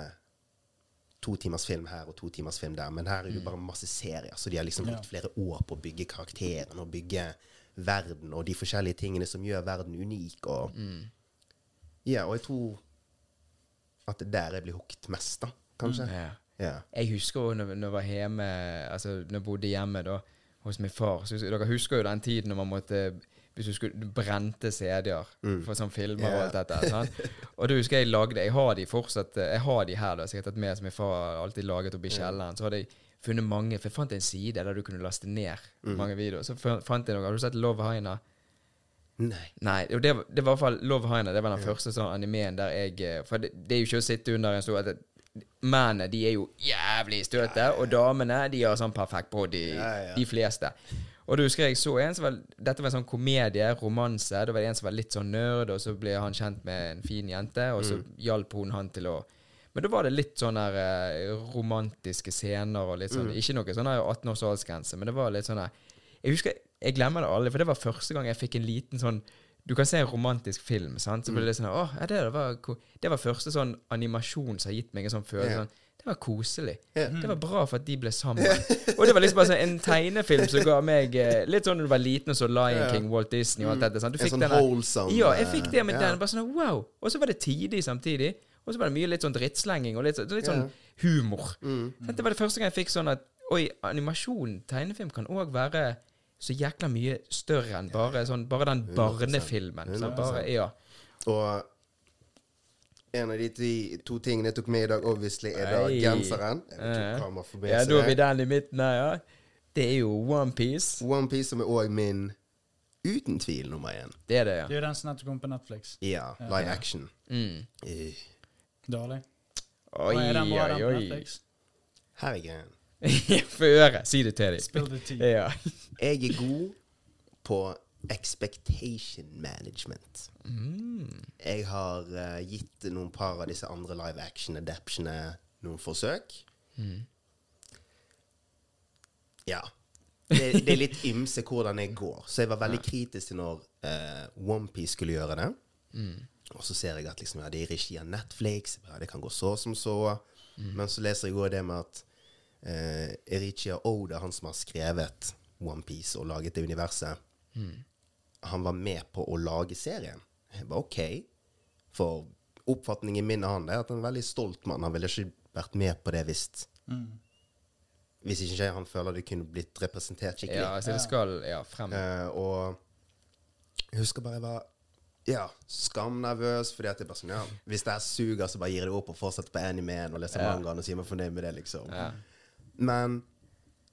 to timers film her og to timers film der, men her er det jo bare masse serier, så de har liksom Ja. brukt flere år på å bygge karakteren og bygge verden og de forskjellige tingene som gjør verden unik. Og, Ja, og jeg tror at det er der jeg blir hooket mest, da, kanskje. Ja. Ja. Jeg husker jo når, når jeg var hjemme Altså når jeg bodde hjemme da hos min far så, Dere husker jo den tiden når man måtte Hvis du skulle brente CD-er for sånn filmer og alt dette. Sant? Og da husker jeg lagde Jeg har de fortsatt Jeg har de her, da, så jeg har tatt med som min far alltid laget oppe i kjelleren. Så hadde jeg funnet mange For jeg fant en side der du kunne laste ned mange videoer. Så fant jeg noe Har du sett Love Haina? Nei. Nei, det, var- det var i hvert fall Love Haina. Det var den første sånn animeen der jeg eh, For det, det er jo ikke å sitte under en stor Mennene de er jo jævlig støte, og damene de har sånn perfekt body. Ja, ja. De fleste. Og da husker jeg så en som var Dette var en sånn komedie, romanse. Da var det en som var litt sånn nerd, og så ble han kjent med en fin jente, og så hjalp hun han til å Men da var det litt sånn der eh, romantiske scener og litt sånn Ikke noe sånn 18 års aldersgrense, men det var litt sånn Jeg husker Jeg glemmer det aldri, for det var første gang jeg fikk en liten sånn Du kan se en romantisk film, sant? så ble det sånn Å, ja, det var, det var første sånn animasjon som har gitt meg en sånn følelse. Sånn, det var koselig. Yeah. Det var bra for at de ble sammen. Og det var liksom bare sånn en tegnefilm som ga meg eh, Litt sånn når du var liten og så Lion King, Walt Disney og alt dette. Sant? Du En sånn denne, wholesome, Ja, jeg fikk det med yeah. den. Bare sånn wow. Og så var det tidig samtidig. Og så var det mye litt sånn drittslenging og litt, litt sånn humor. Mm. Det var det første gang jeg fikk sånn at Oi, animasjon, tegnefilm, kan òg være så jækla mye større enn bare, sånn, bare den barnefilmen. Sånn, Bare, ja. Og en av de to tingene jeg tok med i dag, obviously, er da genseren. Eh. ja, da er vi den i midten her, ja. Det er jo OnePiece. Onepiece som er òg min uten tvil nummer én. Det er det, ja. Det er jo den som nettopp kom på Netflix. Ja, live action. Mm. Eh, Dårlig. Oi, oi, oi. Netflix? Få høre. Si det til dem. Spill the tea. Ja. Jeg er god på expectation management. Mm. Jeg har uh, gitt noen par av disse andre live action-adaptionene noen forsøk. Mm. Ja. Det, det er litt ymse hvordan jeg går. Så jeg var veldig kritisk til når uh, OnePiece skulle gjøre det. Mm. Og så ser jeg at liksom, ja, det er i regi av Netflix. Ja, det kan gå så som så. Men så leser jeg òg det med at uh, Erichia Oda, han som har skrevet OnePiece og laget det universet, han var med på å lage serien. Jeg bare OK. For oppfatningen min av han er at han er en veldig stolt mann. Han ville ikke vært med på det hvis Mm. Hvis ikke han føler det kunne blitt representert skikkelig. ja, altså det skal ja, frem. Eh, og jeg husker bare jeg var ja, skamnervøs, fordi at det bare sånn, ja, hvis det her suger, så bare gir jeg det opp og fortsetter på animeen og leser Ja. mangaen og sier meg fornøyd med det, liksom. Ja. Men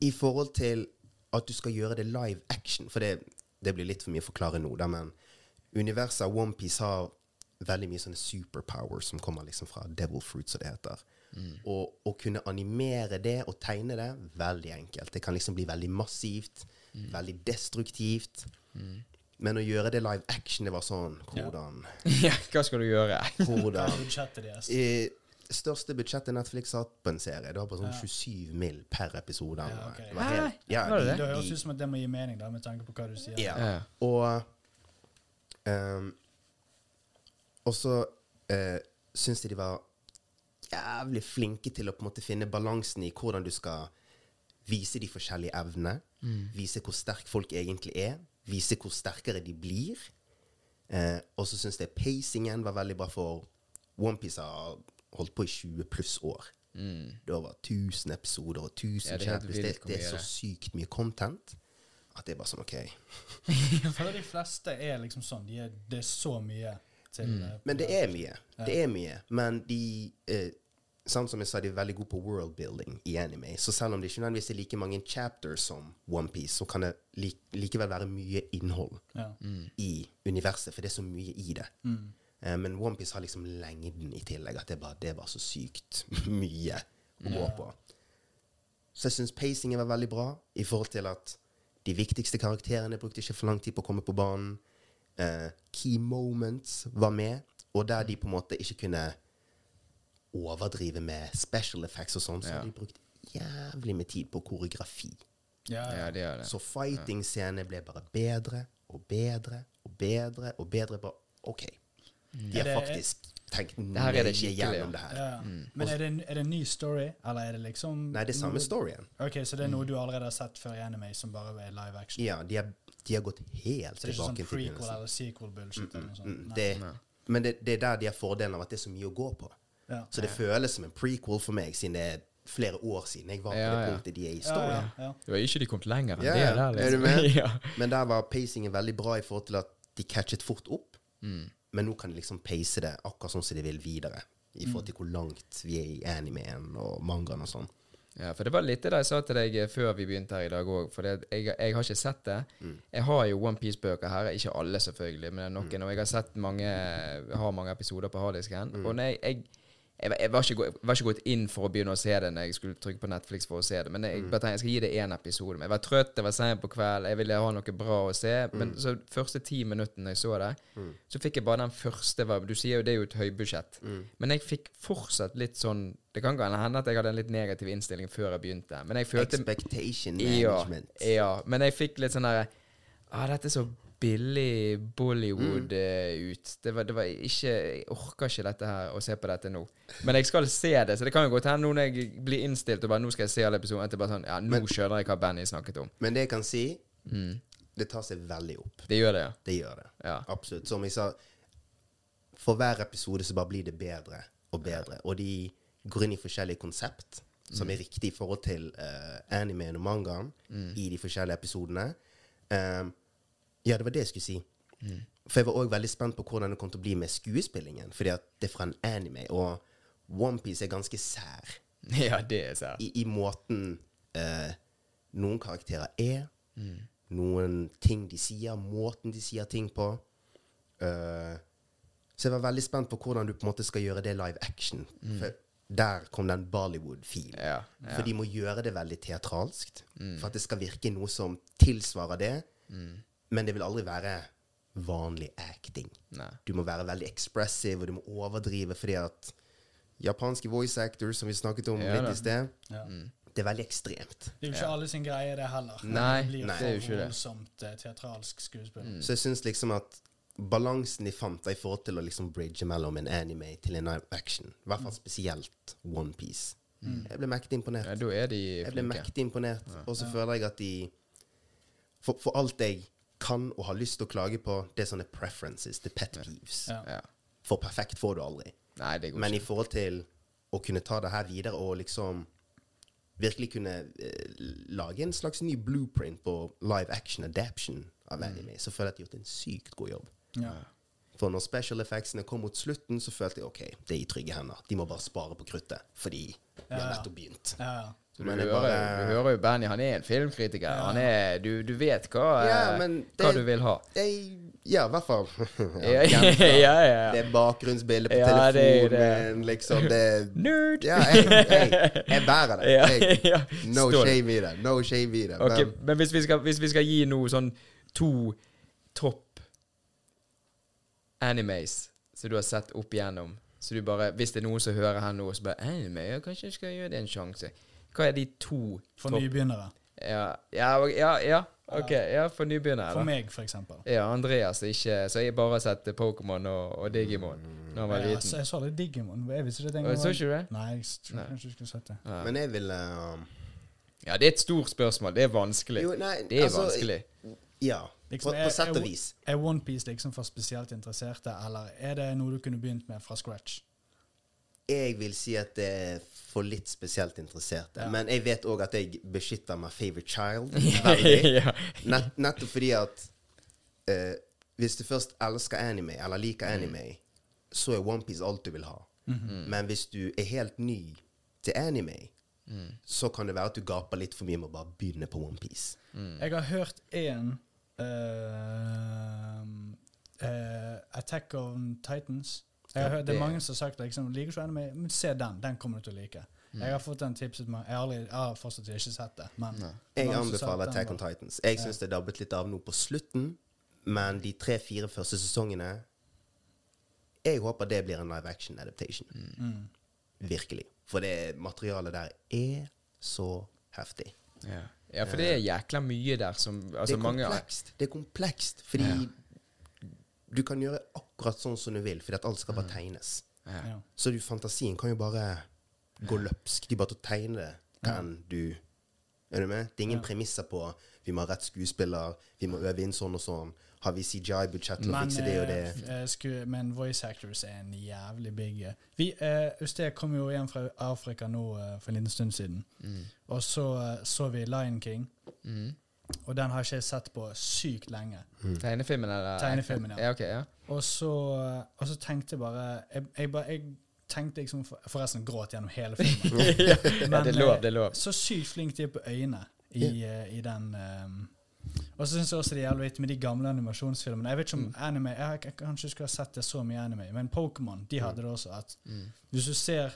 i forhold til at du skal gjøre det live action, for det, det blir litt for mye å forklare nå, da, men universet av OnePiece har veldig mye sånne superpowers som kommer liksom fra Devil Fruit, som det heter. Og å kunne animere det og tegne det, veldig enkelt. Det kan liksom bli veldig massivt. Veldig destruktivt. Men å gjøre det live action, det var sånn Hvordan? ja, hva skal du gjøre? Hvordan? I største budsjettet Netflix har hatt på en serie. Det var på sånn 27 mill. per episode. Ja, okay. Det var helt, ja, det de- det? Det høres ut som at det må gi mening, da, med tanke på hva du sier. Ja. Ja. Og um, Og så uh, syns jeg de var jævlig flinke til å på en måte finne balansen i hvordan du skal vise de forskjellige evnene. Vise hvor sterke folk egentlig er. Vise hvor sterkere de blir. Eh, og så syns jeg pacingen var veldig bra, for OnePiece har holdt på i 20 pluss år. Det var 1000 episoder og 1000 Ja, det er chapters. Det, det er så sykt mye content at det er bare sånn OK. Jeg føler de fleste er liksom sånn. De er, det er så mye til eh, Men det er mye. Det er mye. Men de eh, Sånn som jeg sa, de er veldig gode på worldbuilding i anime. Så selv om det ikke nødvendigvis er like mange chapters som OnePiece, så kan det lik, likevel være mye innhold Ja. i universet, for det er så mye i det. Eh, men OnePiece har liksom lengden i tillegg, at det er bare, det var så sykt mye å gå på. Så jeg syns pacingen var veldig bra i forhold til at de viktigste karakterene brukte ikke for lang tid på å komme på banen. Eh, key moments var med, og der de på en måte ikke kunne overdrive med special effects og sånn, så Ja. de brukte jævlig med tid på koreografi. Ja, Ja, det er det. Så fighting-scenene ble bare bedre og bedre og bedre og bedre. Bare, OK. De har faktisk tenkt Mm. er det nøye skikkelig, gjennom det her. Ja. Men er det, en- er det en ny story, eller er det liksom Nei, det er samme storyen. Ok, Så det er noe du allerede har sett før i anime, som bare er live action? Ja, de har, de har gått helt Så det er ikke sånn tilbake prequel eller sequel-bullshit? sånt? Mm, Nei. det, men det, det er der de har fordelen av at det er så mye å gå på. Ja. Så det føles som en prequel for meg, siden det er flere år siden jeg var på Ja, det punktet de er i Ja, storyen. ja, ja. Du har ikke de kommet lenger enn Ja, det ja. der. Er du liksom. med? ja. Men der var pacingen veldig bra i forhold til at de catchet fort opp. Men nå kan de liksom pace det akkurat sånn som de vil videre. I forhold til hvor langt vi er i animeen og mangaen og sånn. Ja, for det var litt det jeg sa til deg eh, før vi begynte her i dag òg. For jeg, jeg har ikke sett det. Jeg har jo OnePiece-bøker her. Ikke alle, selvfølgelig, men noen. Og jeg har sett mange har mange episoder på harddisken. Og når jeg, jeg jeg, var- jeg var, ikke, gå- var ikke gått inn for å begynne å se det når jeg skulle trykke på Netflix for å se det. Men jeg bare tenkte jeg skal gi det én episode. Men jeg var trøtt, det var seint på kveld, jeg ville ha noe bra å se. Men så første ti minuttene jeg så det, så fikk jeg bare den første Du sier jo det er jo et høybudsjett. Men jeg fikk fortsatt litt sånn Det kan hende at jeg hadde en litt negativ innstilling før jeg begynte. Men jeg følte Expectation ja, management. ja, men jeg fikk litt sånn derre ah, Dette er så billig Bollywood mm. ut. Det var, det var ikke Jeg orker ikke dette her å se på dette nå. Men jeg skal se det, så det kan jo godt hende nå når jeg blir innstilt og bare nå skal jeg se alle episodene, at det bare sånn Ja, nå skjønner jeg hva Benny snakket om. Men det jeg kan si, det tar seg veldig opp. Det gjør det, ja. Det gjør det. Ja. Absolutt. Som jeg sa, for hver episode så bare blir det bedre og bedre. Og de går inn i forskjellige konsept som er riktig i forhold til uh, animeen og mangaen i de forskjellige episodene. Um, ja, det var det jeg skulle si. For jeg var òg veldig spent på hvordan det kom til å bli med skuespillingen. Fordi at det er fra en anime, og OnePiece er ganske sær Ja, det er sær. i, i måten eh, noen karakterer er, noen ting de sier, måten de sier ting på. Uh, så jeg var veldig spent på hvordan du på en måte skal gjøre det live action. For der kom den Bollywood-filen. Ja, ja. For de må gjøre det veldig teatralskt. For at det skal virke noe som tilsvarer det. Men det vil aldri være vanlig acting. Nei. Du må være veldig expressive, og du må overdrive fordi at japanske voice actors, som vi snakket om Ja litt da. i sted, Ja. det er veldig ekstremt. Det er jo ikke alle sin greie, det heller. Nei, det blir nei, det er jo ikke det. voldsomt eh, teatralsk skuespill. Så jeg syns liksom at balansen de fant i forhold til å liksom bridge mellom en anime til en action, i hvert fall spesielt One Piece Jeg ble mektig imponert. Ja, da er de Jeg ble mektig imponert. Og så føler jeg at de for, for alt jeg kan og har lyst til å klage på, det er sånne preferences, the pet peeves. Ja. Ja. For perfekt får du aldri. Nei, det går Men i forhold til å kunne ta det her videre og liksom virkelig kunne eh, lage en slags ny blueprint på live action adaption av anime, så føler jeg at de har gjort en sykt god jobb. Ja. For når special effectsene kom mot slutten, så følte jeg ok, det er i trygge hender. De må bare spare på kruttet, fordi vi har Ja, ja. nettopp begynt. Ja, ja. Så du, Men hører, bare- du hører jo Benny, han er en filmkritiker. Ja. Han er, du, du vet hva, Ja, eh, hva det- du vil ha. Jeg Ja, i hvert fall. Ja, Ja. Det er bakgrunnsbilde på Ja, det det. telefonen liksom. Det er Nerd! Ja, jeg, jeg, jeg bærer det. No shame i det. No shame i det. Okay, Men men hvis vi, skal, hvis vi skal gi noe sånn to topp animes som du har sett opp igjennom Så du bare, Hvis det er noen som hører her nå så bare Anime, kanskje jeg skal gjøre det en sjanse. Hva er de to For topp nybegynnere. ja, ja, ja, ja, ok. Ja, for nybegynnere. For meg, for eksempel. Ja, Andreas ikke Så jeg bare har sett Pokémon og, og Digimon da han var Ja, så jeg så litt Digimon. Jeg visste ikke det Og, så ikke du det? Nei, jeg tror ikke kanskje du skulle sett det. Ja. Men jeg vil um, ja, det er et stort spørsmål. Det er vanskelig. Jo, nei, Det er altså, vanskelig. Ja, Liksom, på, er- på sett er- og vis. Er OnePiece liksom for spesielt interesserte, eller er det noe du kunne begynt med fra scratch? Jeg vil si at det er for litt spesielt interesserte. Ja. Men jeg vet òg at jeg beskytter my favorite child veldig. ja. Nett, nettopp fordi at uh, hvis du først elsker anime, eller liker anime, så er OnePiece alt du vil ha. Men hvis du er helt ny til anime, så kan det være at du gaper litt for mye med å bare begynne på OnePiece. Jeg har hørt én Attack on Titans. Jeg har hørt, det er mange som har sagt liksom, liker ikke anime, men se den. Den kommer du til å like. Jeg har fått den tipset meg. Jeg har, aldri, jeg har fortsatt ikke sett det. Men er Jeg anbefaler at Attack on Titans. Jeg syns det dabbet litt av nå på slutten, men de tre-fire første sesongene Jeg håper det blir en live action adaptation. Mm. Virkelig. For det materialet der er så heftig. Ja. ja, for det er jækla mye der som Det er komplekst. mange. Det er komplekst fordi du kan gjøre akkurat sånn som du vil, fordi at alt skal bare tegnes. ja. Så du, fantasien kan jo bare gå løpsk. De bare til å tegne det kan du Er du med? Det er ingen premisser på vi må ha rett skuespiller, vi må øve inn sånn og sånn. Har vi CJI-budsjett til å fikse det og det? eh, sku, men voice actors er en jævlig big eh. Vi, eh, Usted kom jo hjem fra Afrika nå uh, for en liten stund siden. Mm. Og så uh, så vi Lion King. Mm. Og den har ikke jeg sett på sykt lenge. Tegnefilmen, eller? Tegnefilmen, ja. ja. okay, ja. Og så, og så tenkte jeg bare Jeg, jeg, bare, jeg tenkte liksom for- Forresten gråt gjennom hele filmen. ja, det er Men, lov, eh, det er lov. Så sykt flink de er på øynene i, yeah. i den um, Og så syns jeg også det er jævlig viktig med de gamle animasjonsfilmene. Jeg vet ikke om Mm. anime Jeg, jeg, jeg kanskje skulle ha sett det så mye anime, men Pokémon de hadde det også. At Mm. hvis du ser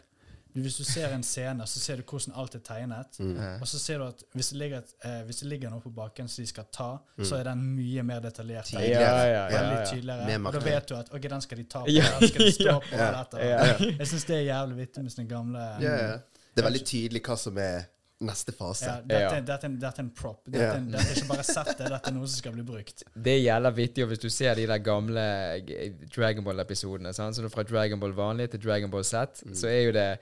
hvis du ser en scene, så ser du hvordan alt er tegnet. Mm. Og så ser du at hvis det ligger, eh, hvis det ligger noe på bakken som de skal ta, Mm. så er den mye mer detaljert. Tydeligere. Ja, ja, ja, Veldig ja. tydeligere. Og da vet du at ok, den skal de ta på, Ja, den skal de stå på. Ja. Dette, Ja. Jeg syns det er jævlig vittig med sånne gamle Ja, ja. Det er veldig tydelig hva som er neste fase. Ja, dette, Ja. dette, er en- dette er en prop. Dette, Ja. er dette er ikke bare settet, dette er noe som skal bli brukt. Det er jævla vittig, og hvis du ser de der gamle G- Dragon Ball-episodene, sant? så fra Dragon Ball vanlig til Dragon Ball mm. så er jo det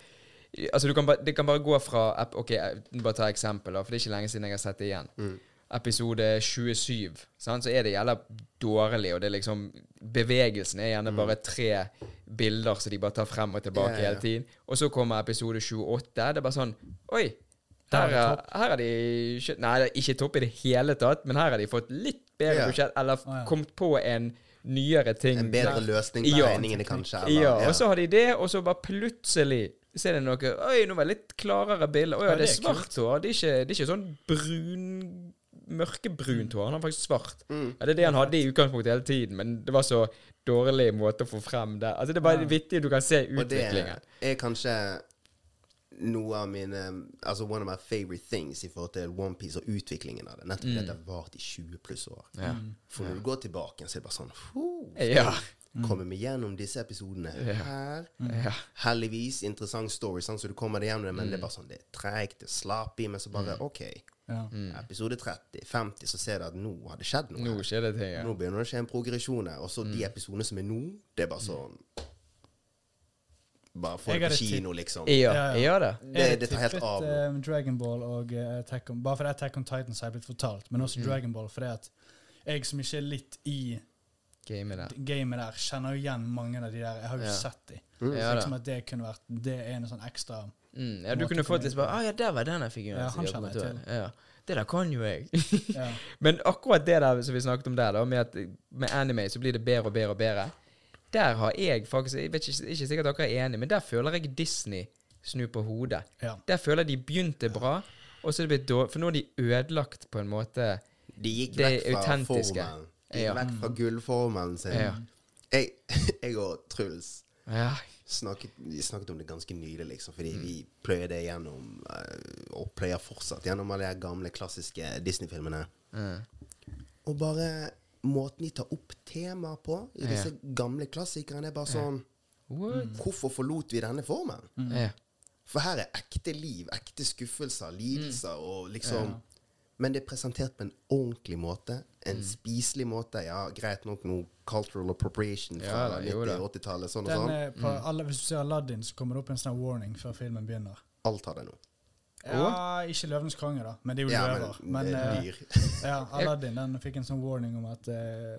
Altså, du kan bare, det kan bare gå fra Ok, jeg- bare ta eksempel, for det er ikke lenge siden jeg har sett det igjen. Episode 27, sant? så er det gjelder dårlig, og det er liksom Bevegelsen er gjerne bare tre bilder som de bare tar frem og tilbake ja. hele tiden. Og så kommer episode 28. Det er bare sånn Oi! Her er her er- de Nei, det er ikke topp i det hele tatt, men her har de fått litt bedre yeah. budsjett, eller oh, ja. kommet på en nyere ting. En bedre løsning på Ja. regningene, kanskje. Eller, Ja, og så har de det, og så bare plutselig så er det noe Oi, nå var det litt klarere bilder. Å ja, det er svart hår. Det det er ikke sånn brun Mørkebrunt hår. Han har faktisk svart. Mm. Ja, det er det han hadde i utgangspunktet hele tiden, men det var så dårlig måte å få frem det. Altså, det er bare Ja. vittig du kan se utviklingen. Og det er kanskje noe av mine Altså one of my favorite things i forhold til OnePiece og utviklingen av det. Nettopp fordi det har vart i 20 pluss år. Mm. Ja. For når du går tilbake, så er det bare sånn Ja. Kommer vi gjennom disse episodene her? ja. Heldigvis interessant story, sånn, så du kommer deg gjennom det, men det Mm. er bare sånn Det er treigt, det er slappy, men så bare OK. Ja. Episode 30, 50, så ser du at nå har det skjedd noe. Mm. Nå skjer det ting. Ja. Nå begynner det å skje en progresjon her. Og så Mm. de episodene som er nå, det er bare sånn Bare få det på kino, liksom. Ja, gjør, ja. ja det. Det, det tar helt av. Jeg eh, Dragon Ball og eh, Attack on Bare fordi Attack on Titans har jeg blitt fortalt, men Mm. også Dragon Ball fordi at jeg som ikke er litt i Gamet der. Game der, kjenner jo igjen mange av de der. Jeg har jo Ja. sett de. Mm. Ja Så liksom at det kunne vært Det er en sånn ekstra Mm, ja, du kunne fått litt bare ah, ja, der var den figuren. Ja, han kjenner jeg til. Ja. Det der kan jo jeg. Ja. Men akkurat det der som vi snakket om der, da, med at med anime så blir det bedre og bedre og bedre, der har jeg faktisk Jeg vet ikke, ikke sikkert dere er enige, men der føler jeg Disney snu på hodet. ja. Der føler jeg de begynte bra, og så er det blitt dårlig For nå har de ødelagt på en måte De gikk Det vekk fra autentiske. gikk Ja. Vekk fra gullformelen sin. Ja. Jeg, jeg og Truls Ja. snakket, vi snakket om det ganske nylig, liksom, fordi vi pløyer det gjennom, eh, og pløyer fortsatt gjennom alle de gamle, klassiske Disney-filmene. Mm. Og bare måten de tar opp temaer på i disse gamle klassikerne, er bare sånn What? Hvorfor forlot vi denne formen? Ja. For her er ekte liv, ekte skuffelser, lidelser og liksom Men det er presentert på en ordentlig måte. En spiselig måte. Ja, greit nok noe cultural appropriation fra Ja da, jo da. 90- 80-tallet, sånn og Den, sånn. på alle, hvis du ser Aladdin, så kommer det opp en sånn warning før filmen begynner. Alt har det nå. Ja, ikke Løvenes konge, da, men det er jo Ja, løver. men Men, er eh, dyr. ja, Aladdin den fikk en sånn warning om at uh,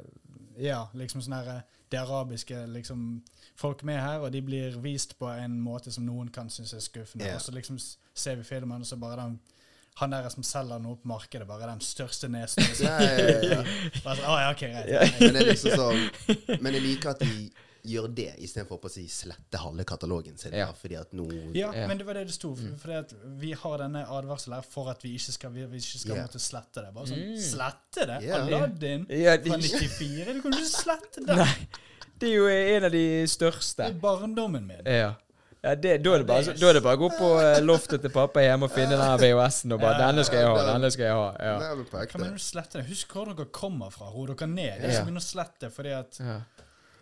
Ja, liksom sånn her eh, Det arabiske liksom folk med her, og de blir vist på en måte som noen kan synes er skuffende. Ja. Og så liksom ser vi filmen, og så bare den han der som selger noe på markedet, bare den største nesen. Ja, ja, ja, ja. Bare så, ah, ja, ok, greit. Men det liksom sånn Men jeg liker at de gjør det istedenfor å si slette halve katalogen sin. Ja. Fordi at nå Ja, Ja. men det var det det sto. For, fordi at vi har denne advarselen her for at vi ikke skal, vi, vi ikke skal yeah. måtte slette det. Bare sånn, Mm. Slette det? Yeah. Aladdin Ja, de- fra 94? Du kan jo ikke slette det! Nei. Det er jo en av de største. Det er barndommen min. Ja. ja det, da, er det bare, er- da er det bare å gå på eh, loftet til pappa hjemme og finne den VHS-en og bare 'Denne skal jeg ha, denne skal jeg ha'. Ja. Kan du slette det? Husk hvor dere kommer fra. Ro dere ned. Er ikke begynn å slette fordi at Ja.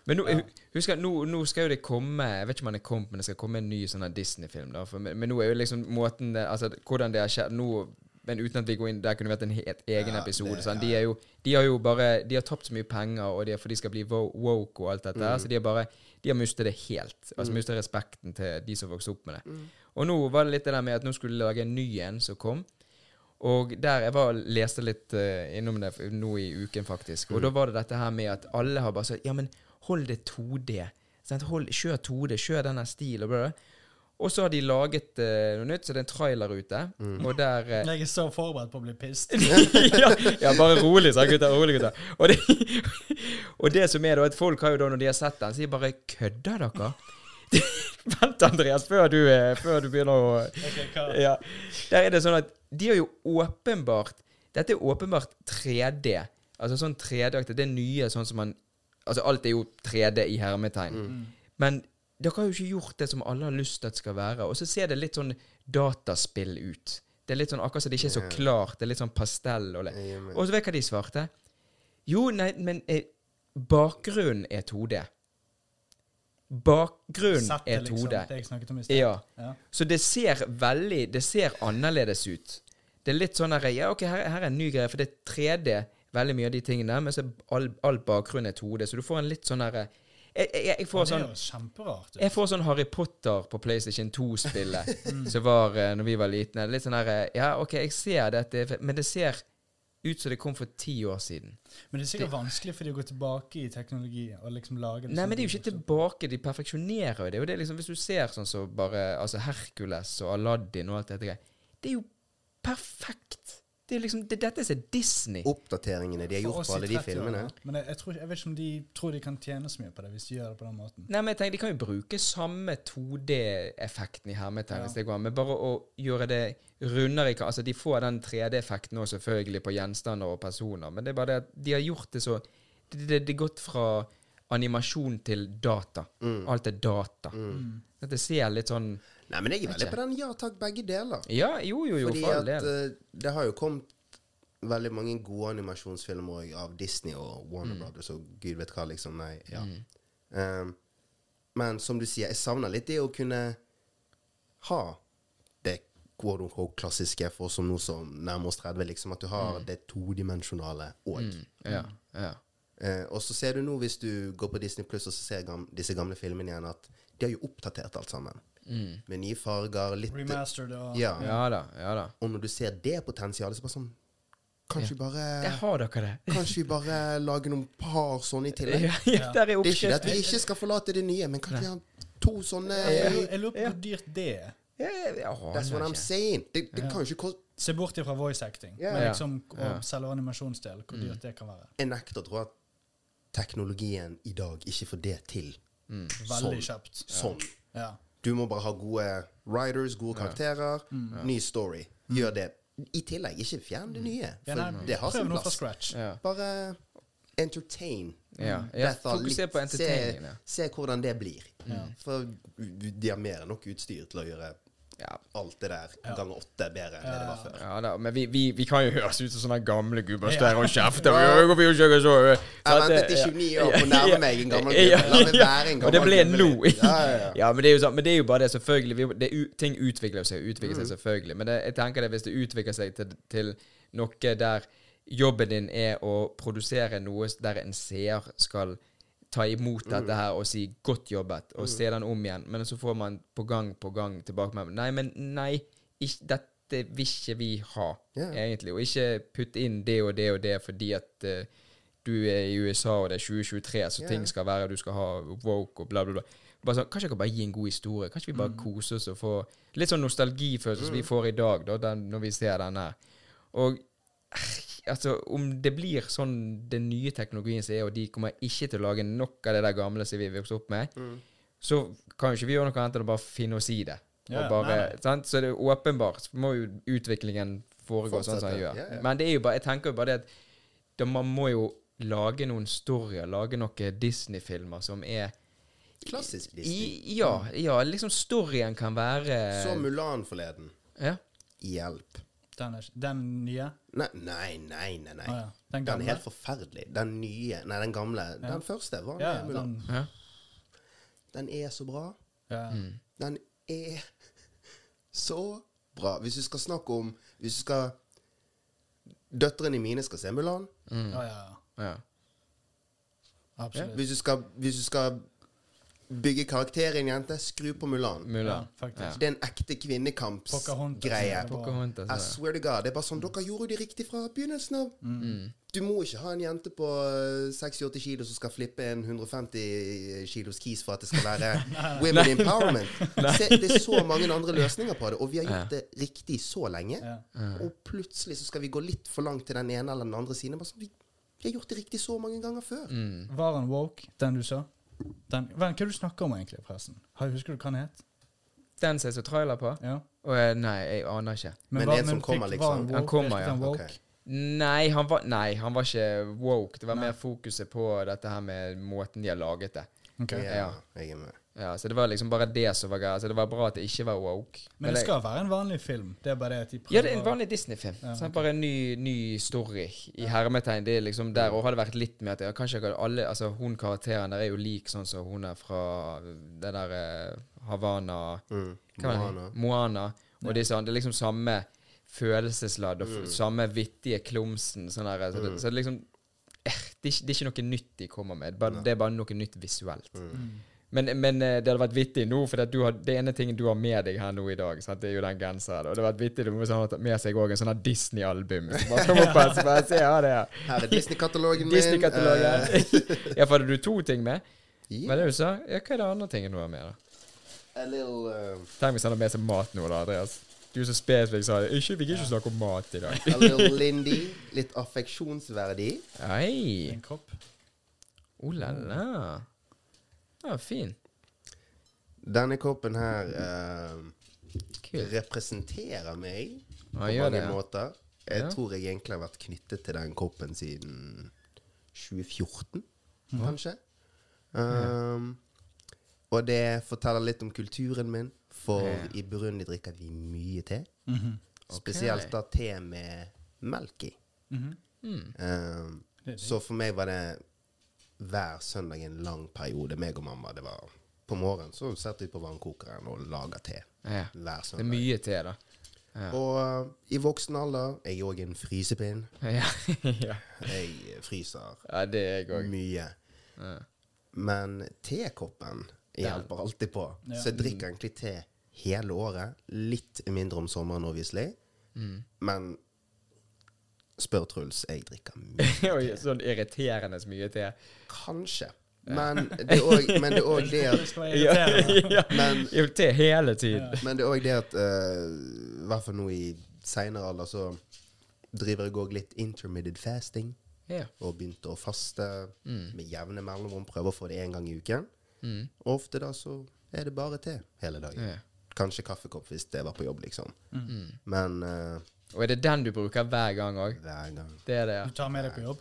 Men nå, hu- husk nå, nå skal jo det komme Jeg vet ikke om han er kommet, men det skal komme en ny sånn Disney-film. da for, men, men nå er jo liksom måten det, Altså hvordan det har skjedd nå Men uten at vi går inn Der kunne vært en helt egen Ja, episode. det- sånn. De, jo, de har jo bare De har tapt så mye penger, og de, er- for de skal bli woke og alt dette Mm. så de har bare De har mistet det helt. Altså mistet respekten til de som vokste opp med det. Og nå var det litt det der med at nå skulle de lage en ny en som kom. Og der Jeg var leste litt uh, innom det nå i uken, faktisk. Og da var det dette her med at alle har bare sagt Ja, men hold det 2D. Hold, kjør 2D, kjør denne stilen. Bla. og så har de laget uh, noe nytt, så det er en trailer ute. Og der uh, Jeg er så forberedt på å bli pissed. ja, ja, bare rolig, sa gutta. Rolig, gutta. Og det, og det som er da, at folk har jo da, når de har sett den, sier bare 'Kødder dere?' Vent, Andreas, før du, eh, før du begynner å okay, ja. Der er det sånn at de har jo åpenbart Dette er åpenbart 3D. Altså sånn 3D-aktig. Det er nye sånn som man Altså alt er jo 3D i hermetegn. Men dere har jo ikke gjort det som alle har lyst til at det skal være. Og så ser det litt sånn dataspill ut. Det er litt sånn akkurat som det ikke er så klart. Det er litt sånn pastell. Og, og så vet du hva de svarte? Jo, nei, men eh, bakgrunnen er 2D. Bakgrunnen Sette, er liksom. 2D. Det jeg snakket om i sted. Ja. Ja. Så det ser veldig Det ser annerledes ut. Det er litt sånn her Ja, OK, her, her er en ny greie, for det er 3D, veldig mye av de tingene, men så er all, all bakgrunn er 2D, så du får en litt sånn herre jeg, jeg, jeg får Det sånn kjemperart jeg får sånn Harry Potter på PlayStation 2-spillet Mm. som var uh, når vi var litne. Litt sånn her Ja, OK, jeg ser dette, men det ser ut som det kom for ti år siden. Men det er sikkert vanskelig for de å gå tilbake i teknologi og liksom lage det Nei, men det er jo ikke tilbake. De perfeksjonerer jo det. er jo det liksom, Hvis du ser sånn som bare altså Hercules og Aladdin og alt dette greiet det er jo perfekt. Det er liksom, det, dette er Disney. Oppdateringene de har gjort på alle de 30 år, filmene. Men jeg, jeg, tror, jeg vet ikke om de tror de kan tjene så mye på det hvis de gjør det på den måten. Nei, men jeg tenker, De kan jo bruke samme 2D-effekten i hermetegn, Ja. hvis det går an, men bare å gjøre det rundere. Altså, De får den 3D-effekten nå selvfølgelig, på gjenstander og personer, men det er bare det at de har gjort det så Det, det, det er gått fra animasjon til data. Mm. Alt er data. Mm. Dette ser litt sånn Nei, men jeg er veldig på den ja takk, begge deler. Ja, jo, jo, jo, Fordi for all at del. eh, det har jo kommet veldig mange gode animasjonsfilmer også av Disney og Mm. Warner Brothers og gud vet hva, liksom. Nei, ja. Um, men som du sier, jeg savner litt det å kunne ha det quote unquote klassiske for som nå som nærmer oss 30, liksom. At du har det todimensjonale òg. Mm, ja, ja. Eh, og så ser du nå, hvis du går på Disney Pluss og så ser gam disse gamle filmene igjen, at de har jo oppdatert alt sammen. Med nye farger, litt Remastered og Ja. Ja da, ja da. Og når du ser det potensialet, så bare sånn Kanskje vi bare Der har dere det. Kanskje vi bare lager noen par sånne i tillegg? Ja, ja, der er Det er ikke det at vi ikke skal forlate det nye, men kanskje vi har to sånne Jeg, jeg lurer på hvor dyrt det er. Jeg That's what I'm saying. Det, det kan jo ikke koste Se bort ifra voice acting, Ja. men liksom Ja. og selve animasjonsdelen, hvor dyrt det kan være. Jeg nekter å tro at teknologien i dag ikke får det til. Veldig kjapt. Sånn. Ja. Du må bare ha gode writers, gode karakterer, ny story. Gjør det. I tillegg, ikke fjern det nye. Ja, For nei, det har sin plass. scratch. Ja. Bare entertain. Ja, ja fokuser på entertaining. Se, se hvordan det blir. Ja. For de har mer enn nok utstyr til å gjøre Ja. alt det der Ja. ganger åtte bedre enn det det var før. Ja da, men vi, vi, vi kan jo høres ut som sånne gamle gubber som står og kjefter. Ja. Jeg Så ventet det- i 29 år på å nærme meg en gammel Ja, gubbe. La meg være en Og det ble gubbe nå. Ja, ja, ja. Ja, men det er jo, sånn, men det er jo bare det, selvfølgelig. Vi, det, ting utvikler seg, utvikler Mm. seg selvfølgelig. Men det, jeg tenker det hvis det utvikler seg til, til noe der jobben din er å produsere noe der en seer skal ta imot Mm. dette her og si 'godt jobbet', og se den om igjen, men så får man på gang på gang tilbake med 'nei, men nei, ikke, dette vil ikke vi ha', yeah. egentlig. Og ikke putte inn det og det og det fordi at uh, du er i USA og det er 2023, så yeah. ting skal være Du skal ha woke og bla, bla, bla. Bare sånn, Kanskje jeg kan bare gi en god historie? Kanskje vi bare koser oss og får litt sånn nostalgifølelse som vi får i dag, da, den, når vi ser den her. Og eh, altså, om det blir sånn den nye teknologien som er, og de kommer ikke til å lage nok av det der gamle som vi vokste opp med, så kan jo ikke vi gjøre noe annet enn å bare finne oss i det. Ja, og bare, nei, nei. Sant? Så det er åpenbart så må jo utviklingen foregå sånn som den gjør. ja, ja. Men det er jo bare, jeg tenker jo bare det at da man må jo lage noen storyer, lage noen Disney-filmer som er Klassisk Disney. i, ja, ja, liksom storyen kan være Så Mulan forleden. ja. Hjelp. Den, er, den nye? Nei, nei, nei. nei, nei. Ah, ja. Den Den er helt forferdelig. Den nye Nei, den gamle. Den første var Ja, den, ja. Den er så bra. ja. Mm. Den er så bra. Hvis du skal snakke om Hvis du skal Døtrene mine skal se Mulan. Mm. ja, ja. ja. Absolutt. Hvis du skal, hvis du skal bygge karakter i en jente, skru på Mulan. Mulan. Ja, faktisk. Det er en ekte kvinnekampsgreie. I swear to God. Det er bare sånn Dere gjorde det riktig fra begynnelsen av. Mm. Du må ikke ha en jente på eh, 60-80 kilo som skal flippe en 150 kilos kis for at det skal være women empowerment. Se, det er så mange andre løsninger på det, og vi har gjort det riktig så lenge. Ja. Og plutselig så skal vi gå litt for langt til den ene eller den andre siden. Bare sånn, vi, vi har gjort det riktig så mange ganger før. Mm. Var han woke, den du sa? Den, hva er det du snakker om egentlig, forresten? Har- Husker du hva den het? Den som jeg så trailer på? Ja. Og, nei, jeg aner ikke. Men var- en som kommer, fikk- liksom? woke, Han kommer, ja. Nei han, var, nei, han var ikke woke. Det var mer fokuset på dette her med måten de har laget det. Ok. Ja, Ja. jeg er med. Ja, Så det var liksom bare det som var greia. Så det var bra at det ikke var woke. Men det jeg- skal være en vanlig film. Det er bare det at de prøver Ja, det er en vanlig Disney-film. Ja, okay. Bare en ny, ny story i hermetegn. Det er liksom der Og hadde vært litt med at jeg, kanskje ikke alle Altså hun karakteren der er jo lik sånn som hun er fra det der eh, Havana Mm. Det? Moana. Moana. Og det er sånn, det er liksom samme følelsesladd og f samme vittige klumsen. Sånn der, så, det, så det liksom eh, det, er ikke, det er ikke noe nytt de kommer med. Bare, det er bare noe nytt visuelt. Men, men eh, det hadde vært vittig nå, for det, du har, det ene tingen du har med deg her nå i dag, sant? det er jo den genseren. Og det hadde vært vittig om han hadde med seg også en sånn her Disney-album. Så bare kom opp her, så bare se her det er. Her er Disney-katalogen min. Disney-katalogen. Uh. ja, for hadde du to ting med? yeah. Er det du sa? Ja, hva er det andre tingen du har med, da? A little uh, Tenk hvis han har med seg mat nå, da, Andreas. Du er så spesifikk sa ikke, vi kan ikke snakke om mat i dag. A little Lindy. Litt affeksjonsverdig. Hei. En kopp. Oh la la. Ja, fin. Denne koppen her eh, representerer meg på gjør mange det. ja. måter. Jeg Ja. tror jeg egentlig har vært knyttet til den koppen siden 2014, kanskje. Um, og det forteller litt om kulturen min, for Ja. i Burundi drikker vi mye te. Mhm. Spesielt da te med melk i. Mhm. Mm. Um, så for meg var det hver søndag i en lang periode, meg og mamma. Det var På morgenen så setter vi på vannkokeren og lager te Ja. hver Det er søndag. mye te, da. Ja. Og uh, i voksen alder Jeg er òg en frysepinn. Ja. ja. Jeg fryser ja, det er jeg mye. Ja. Men tekoppen hjelper alltid på. Ja. Så jeg drikker egentlig te hele året. Litt mindre om sommeren, obviously. Mm. Men spør Truls, jeg drikker mye. Oi, sånn irriterende så mye te. Kanskje. Men det er òg det også det Det at Ja, ja. Men te hele tiden. Men det er òg det at eh, I hvert fall nå i seinere alder så driver jeg òg litt intermittent fasting. Ja. Og begynte å faste Mm. med jevne mellomrom. Prøver å få det én gang i uken. Mm. Og ofte da så er det bare te hele dagen. Ja. Kanskje kaffekopp hvis det var på jobb, liksom. Mm. Men eh, Og er det den du bruker hver gang òg? Det er det, ja. Du tar med deg på jobb?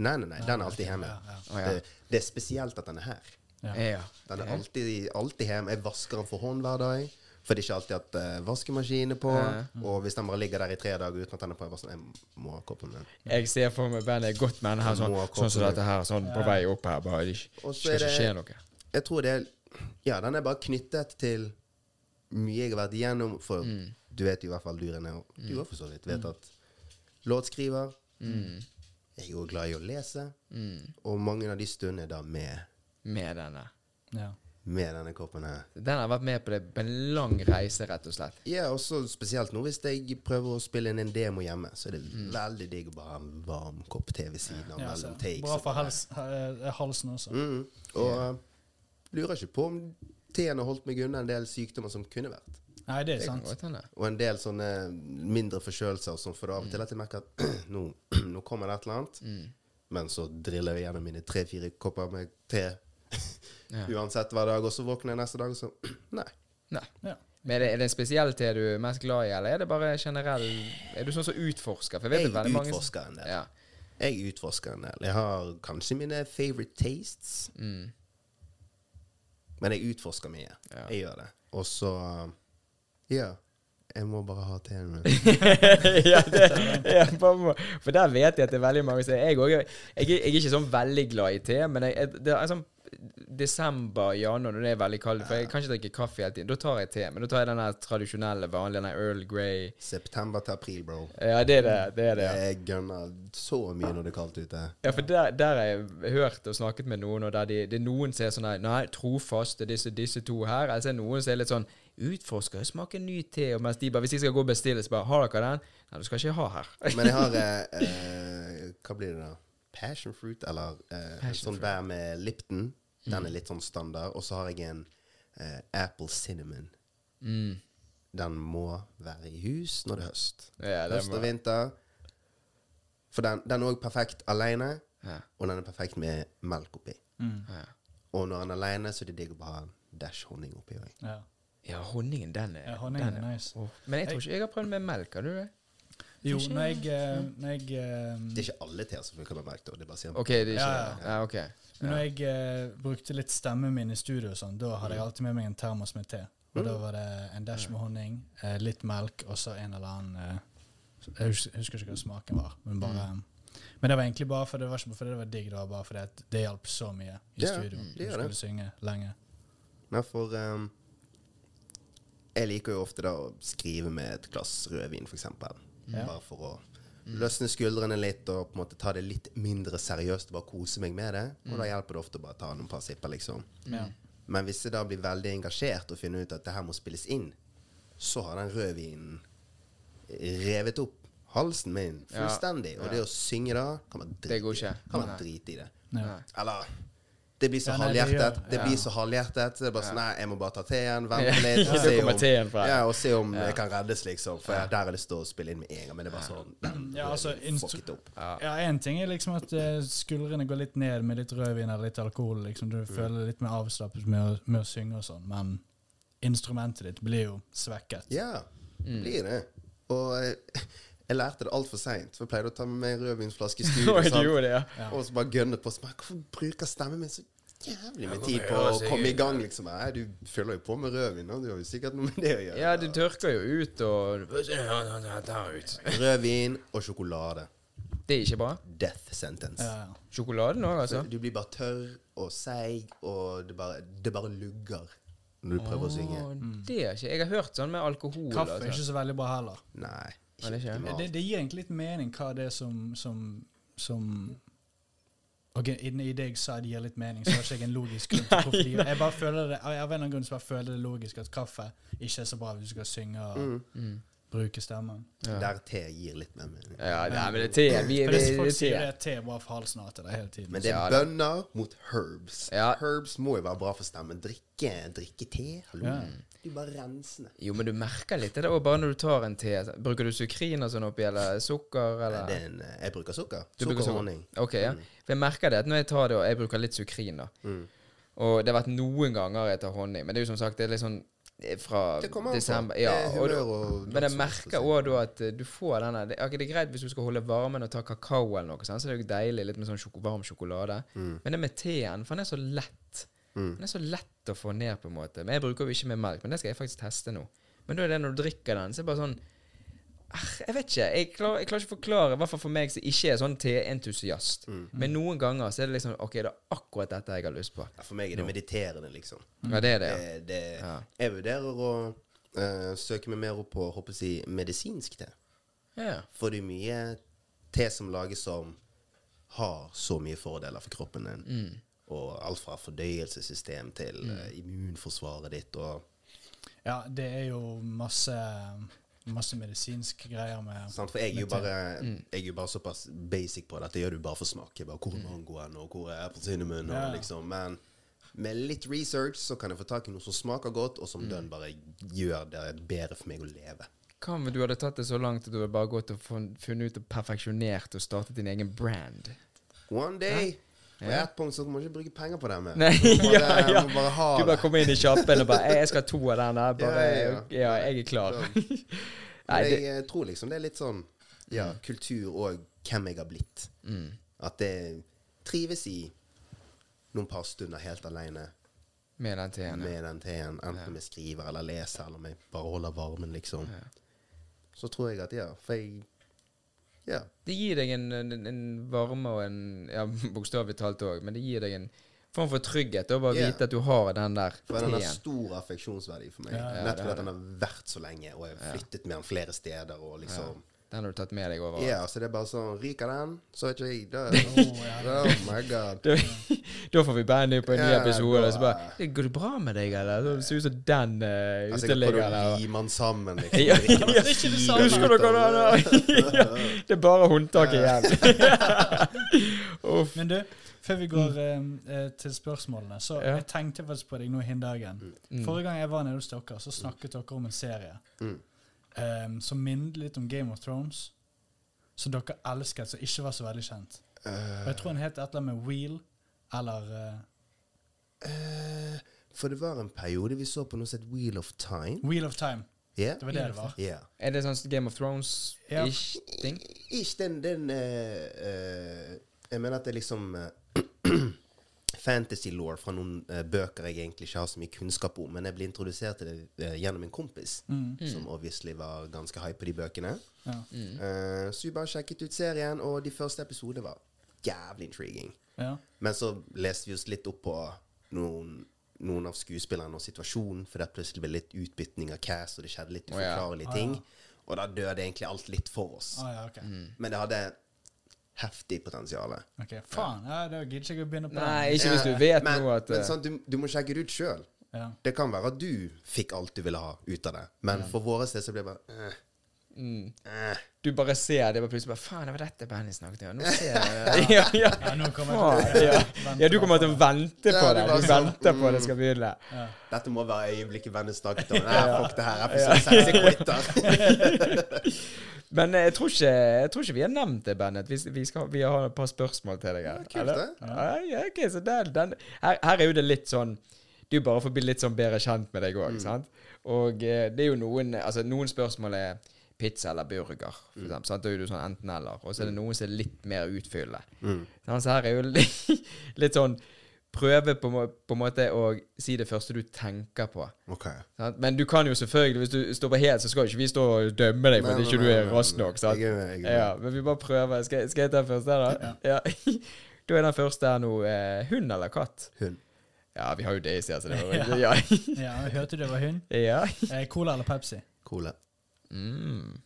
Nei, nei, nei, den er alltid hjemme. Ja, ja. Det, det er spesielt at den er her. Den er alltid, alltid hjemme. Jeg vasker den for hånd hver dag. For det er ikke alltid at uh, vaskemaskinen er på. Mm. Og hvis den bare ligger der i tre dager uten at den er på, jeg bare sånn, jeg må ha koppen min. Jeg ser for meg bandet godt med den her, sånn, Må ha sånn som dette her, sånn på vei opp her. Bare det skal er ikke skje noe. Jeg tror det er Ja, den er bare knyttet til mye jeg har vært igjennom. For Mm. Du vet jo i hvert fall, du René, og du òg for så vidt, vet at låtskriver Mm. Jeg er jo glad i å lese, og mange av de stundene er da med, Med denne. Ja. med denne koppen her. Den har vært med på det på en lang reise, rett og slett. Ja, og så spesielt nå hvis jeg prøver å spille inn en demo hjemme, så er det Mm. veldig digg å bare ha en varm kopp te ved siden av Ja, mellom takes. Bra og for bare- hals, eh, halsen også. Mm. Og uh, lurer ikke på om teen har holdt meg unna en del sykdommer som kunne vært. Nei, det er Det sant. Og en del sånne mindre forkjølelser som får for av og til at jeg merker at nå, nå kommer det et eller annet. Mm. Men så driller jeg gjennom mine tre-fire kopper med te Ja. uansett hver dag, og så våkner jeg neste dag og så Nei. Nei. Ja. Men er det, er det en spesiell te du er mest glad i, eller er det bare generell Er du sånn som utforsker? For jeg vet Jeg det veldig mange utforsker en del. Ja. Jeg utforsker en del. Jeg har kanskje mine favorite tastes, Mm. men jeg utforsker mye. Ja. Jeg gjør det. Og så Ja. Jeg må bare ha teen min. ja, må- for der vet jeg at det er veldig mange som Jeg, jeg, jeg er ikke sånn veldig glad i te, men jeg, det er sånn desember, januar, når det er veldig kaldt For jeg kan ikke drikke kaffe hele tiden. Da tar jeg te, men da tar jeg den tradisjonelle, vanlige, den Earl Grey. September til april, bro. Ja, det er det. det, er det ja. Jeg gunner så mye når det er kaldt ute. Ja, for der, der har jeg hørt og snakket med noen, og der de, det er noen som er sånn Nei, trofast er disse, disse to her. Eller så er noen som er litt sånn Utforsker, smaker ny te. Og mens de bare Hvis de skal gå og bestille, så bare Har dere den? Nei, du skal ikke ha her. Men jeg har eh, eh, Hva blir det da? Passion fruit, eller eh, Passion sånn fruit. bær med Lipton. Den er litt sånn standard. Og så har jeg en eh, apple cinnamon. Mm. Den må være i hus når det er høst. Ja, det høst og vinter. For den, den er òg perfekt alene, Ja. og den er perfekt med melk oppi. Ja. Og når den er alene, så er det digg å bare ha en dash honning oppi òg. Ja. ja, honningen, den er Ja, honningen den er nice. Oh. Men jeg tror ikke jeg har prøvd med melk. Har du det? Jo, når jeg, eh, når jeg eh, Det er ikke alle teer som funker med melk. da, det er bare sier OK, det er ikke Ja, det. Ja, ok. Men når jeg eh, brukte litt stemmen min i studio, og sånn, da hadde jeg alltid med meg en termos med te. Og da var det en dash med honning, eh, litt melk og så en eller annen eh, Jeg husker, husker ikke hva smaken var. Men bare men det var egentlig bare fordi det var ikke fordi det var digg, det var bare fordi at det hjalp så mye i Ja, studio. det Du gjør det. skulle synge lenge. Nei, for ehm, Jeg liker jo ofte da å skrive med et glass rødvin, f.eks. Ja. Bare for å løsne skuldrene litt og på en måte ta det litt mindre seriøst og bare kose meg med det. Og da hjelper det ofte å bare ta noen par sipper, liksom. Ja. Men hvis jeg da blir veldig engasjert og finner ut at det her må spilles inn, så har den rødvinen revet opp halsen min Ja. fullstendig. Og det å synge da, kan man Det går drite, i det. Ja. Eller det blir så Ja, halvhjertet. det. Det blir så halvhjertet. Så det er bare sånn Nei, jeg må bare ta teen, vente litt, og se om, ja, og se om jeg kan reddes, liksom. For der har jeg lyst til å spille inn med en gang. Men det er bare sånn den Ja, altså, fucket fuck it opp. Ja, én ting er liksom at eh, skuldrene går litt ned med litt rødvin eller litt alkohol. liksom Du føler deg litt mer avslappet med med å synge og sånn, men instrumentet ditt blir jo svekket. Ja, Mm. blir det. Og eh, jeg lærte det altfor seint. For jeg pleide å ta med meg rødvinsflaske i studio. og, det, ja. Og så bare gønne på. Så bare, Hvorfor bruker stemmen min så jævlig med tid på å komme i gang, liksom? Nei, du fyller jo på med rødvin, og du har jo sikkert noe med det å gjøre. Ja, du tørker jo ut og ut. Rødvin og sjokolade. Det er ikke bra. Death sentence. Ja, ja. Sjokoladen òg, altså. Du blir bare tørr og seig, og det bare, det bare lugger når du prøver å synge. Det er ikke Jeg har hørt sånn med alkohol. Kaffe er altså. ikke så veldig bra heller. Nei. Ja, det. Det, det gir egentlig litt mening hva det er som som, som Ok, i, I det jeg sa det gir litt mening, så har ikke jeg en logisk grunn til hvorfor de Jeg bare føler det Av en eller annen grunn så bare føler det logisk at kaffe ikke er så bra hvis du skal synge og Mm. Bruke stemmen. Ja. Der te gir litt mer mening. Ja, nei, men det er te. Vi, vi, vi, det, det folk er sier det er er bra for halsen og alt det hele tiden. Men det er bønner mot herbs. Ja. Herbs må jo være bra for stemmen. Drikke, drikke te. Hallo. Ja. Du er bare rensende. Jo, men du merker litt det òg, bare når du tar en te. Bruker du sukrin og sånn oppi, eller sukker, eller Det er en, eh, jeg bruker sukker. Du Sukker og honning. Ok, ja. For jeg merker det at når jeg tar det, og jeg bruker litt sukrin, da Mm. Og det har vært noen ganger jeg tar honning, men det er jo som sagt det er litt sånn fra Det an på. desember. Ja, er og, men jeg merker òg da at eh, du får denne det, okay, det er greit hvis du skal holde varmen og ta kakao eller noe, sånn, så det er jo deilig litt med sånn sjoko, varm sjokolade. Mm. Men det med teen, for den er så lett. Den er så lett å få ned, på en måte. Men Jeg bruker jo ikke med melk, men det skal jeg faktisk teste nå. Men da er det når du drikker den, så er det bare sånn Jeg vet ikke. Jeg klarer, jeg klarer ikke å forklare, i hvert fall for meg som ikke er sånn teentusiast. Mm. Men noen ganger så er det liksom Ok, det er akkurat dette jeg har lyst på. Ja, for meg er det mediterende, liksom. Ja, det er det. ja. Det, det, Ja. Jeg vurderer å uh, søke meg mer opp på håper jeg, å si, medisinsk te. Ja. For det er mye te som lages som har så mye fordeler for kroppen din. Mm. Og alt fra fordøyelsessystem til uh, immunforsvaret ditt og Ja, det er jo masse Masse medisinske greier med sant? For jeg er jo bare Mm. Jeg er jo bare såpass basic på det at det gjør du bare for smak. Jeg Bare, hvor er mangoen, og hvor er appelsinmunnen? Ja. Liksom. Men med litt research så kan jeg få tak i noe som smaker godt, og Mm. som den bare gjør det bedre for meg å leve. Hva om du hadde tatt det så langt at du hadde bare gått og funnet ut og perfeksjonert og startet din egen brand? One day På Ja. ett punkt så må du ikke bruke penger på det mer. Nei, Du må ja, bare- ja. må bare ha Du bare kommer inn i kjappen og bare «Eh, 'Jeg skal ha to av den der.' Bare, Ja, ja, jeg er klar. Nei, det, jeg eh, tror liksom det er litt sånn Ja, kultur og hvem jeg har blitt. mm, At det trives i noen par stunder helt alene med den teen. med den teen. Enten jeg skriver eller leser, eller om jeg bare holder varmen, liksom. Så tror jeg at ja, for jeg Ja. Det gir deg en, en, en varme og en Ja, bokstavelig talt òg, men det gir deg en form for trygghet å bare Ja. vite at du har den der For den har stor affeksjonsverdi for meg. Ja, Nettopp fordi at den har vært så lenge, og jeg har flyttet med den flere steder, og liksom Den har du tatt med deg over. Ja, så det er bare sånn Ryker den, så er ikke jeg død. ja, Oh my god. Da, da får vi bandet på en ny episode. Og så bare 'Går det bra med deg, eller?' Det ser ut som den uh, Altså, jeg uteliggeren prøvde der. å lime den sammen, liksom. Ja, Det ikke det er ikke det samme. Husker dere av det er bare håndtaket igjen. Uff. Men du, før vi går eh, eh, til spørsmålene, så Ja. jeg tenkte faktisk på deg nå i dagen. Mm. Forrige gang jeg var nede hos dere, så snakket dere om en serie Mm. Eh, som minnet litt om Game of Thrones. Som dere elsket, som ikke var så veldig kjent. Og jeg tror han het et eller annet med Wheel, eller uh, uh, for det var en periode vi så på noe som het Wheel of Time. Wheel of Time. Yeah. Det var det det var. Yeah. Er det sånn Game of Thrones-ish ting? Ikke den, den eh, eh, Jeg mener at det liksom eh, fantasy law fra noen uh, bøker jeg egentlig ikke har så mye kunnskap om, men jeg ble introdusert til det uh, gjennom en kompis, Mm. som obviously var ganske hype på de bøkene. Ja. Eh, så vi bare sjekket ut serien, og de første episodene var jævlig intriguing. ja. Men så leste vi oss litt opp på noen, noen av skuespillerne og situasjonen, for det plutselig ble litt utbytning av cast, og det skjedde litt ja. uforklarlige Ah, ting. ja. Og da døde egentlig alt litt for oss. Ah, ja, mm. Men det hadde heftig potensial. Ok, Faen, ja, da gidder ikke jeg å begynne på Nei, den. ikke hvis du vet men, noe at Men eh, sånn, du, du må sjekke det ut sjøl. Ja. Det kan være at du fikk alt du ville ha ut av det, men for våre del så blir det bare eh, mm, eh. Du bare ser det, og plutselig bare Faen, det var dette bandet snakket om. Nå ser jeg ja, ja. Ja, nå kommer jeg til ja. ja, du kommer til å vente på Ja, det. du sånn, venter på mm. det skal begynne. Ja. Dette må være øyeblikket bandet snakket om. Nei, fuck det her. Episode 6 quitter. Men eh, jeg tror, ikke, jeg tror ikke vi har nevnt det, Bennett. Vi, vi, skal, vi har et par spørsmål til deg her. Ja, kult, det. Ja, okay, så den, den, her, her er jo det litt sånn Du bare får bli litt sånn bedre kjent med deg òg, Mm. sant? Og eh, det er jo noen Altså, noen spørsmål er pizza eller burger, for Mm. Så Da er du sånn enten-eller. Og så er det noen som er litt mer utfyllende. Mm. Så her er jo litt, litt sånn Prøve på, på en måte å si det første du tenker på. Okay. Men du kan jo selvfølgelig, hvis du står på helt, så skal ikke vi stå og dømme deg for at ikke du er rask nok. Jeg er med, jeg er med. Ja, men vi bare prøver. Skal, skal jeg ta den første, da? Ja. Da er den første her nå eh, hund eller katt? Hund. Ja, vi har jo Daisy, altså. Det var, Ja. ja. ja, jeg hørte det var hun. ja. Eh, Cola eller Pepsi? Cola. Mm.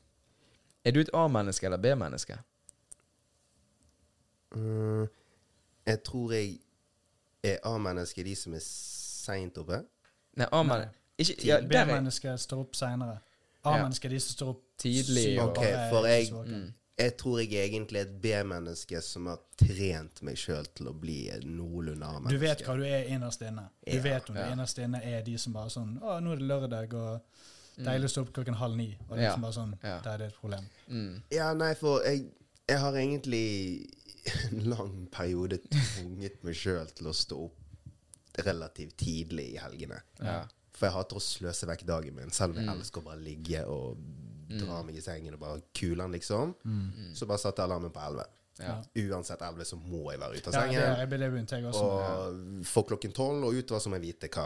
Er du et A-menneske eller B-menneske? Mm, jeg tror jeg er A-menneske de som er seint oppe. Nei, A-menneske ja, er B-mennesker står opp seinere. A-menneske ja. de som står opp Tidlig Ok, er for jeg- mm. Jeg tror jeg er egentlig et B-menneske som har trent meg sjøl til å bli noenlunde A-menneske. Du vet hva du er innerst inne. Du Ja, vet om ja. du innerst inne er de som bare sånn Å, nå er det lørdag, og deilig å stå opp klokken halv ni. Og det er Ja. liksom bare sånn Ja. Da er det et problem. Mm. Ja, nei, for jeg, jeg har egentlig en lang periode tvunget meg sjøl til å stå opp relativt tidlig i helgene. Ja. For jeg hater å sløse vekk dagen min, selv om jeg elsker å bare ligge og dra meg i sengen og bare kule den, liksom. Så bare satte jeg alarmen på 11. Ja. Uansett 11 så må jeg være ute av sengen. Ja, det, er det begynte jeg også. Og for klokken tolv og utover så må jeg vite hva,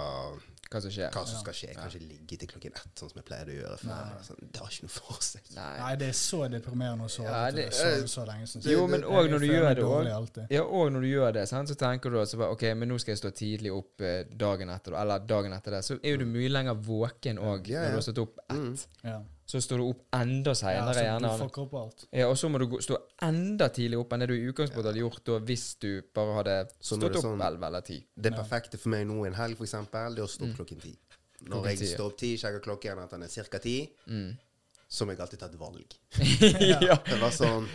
Hva som skjer. hva som skal skje. Jeg kan ikke ligge til klokken ett, sånn som jeg pleide å gjøre før. Sånn, det har ikke noe for seg. Nei. Nei, det er så deprimerende å sove Ja, det- så, så lenge. Sånn. Jo, men òg når du gjør det dårlig Ja, og når du gjør det, sant, så tenker du at bare, ok, men nå skal jeg stå tidlig opp eh, dagen etter, eller dagen etter det. Så er jo du mye lenger våken òg Ja, når ja. du har stått opp ett. Ja. Så står du opp enda seinere, Ja. Ja, og så må du gå, stå enda tidlig opp enn det du i utgangspunktet hadde gjort da hvis du bare hadde Så stått det er opp sånn- elleve eller ti. Det perfekte for meg nå en helg, eksempel, det er å stå opp klokken ti. Når Klokken jeg ti, ja. står opp ti, sjekker klokken at den er ca. ti, Mm. så må jeg alltid ta et valg. ja. Det var sånn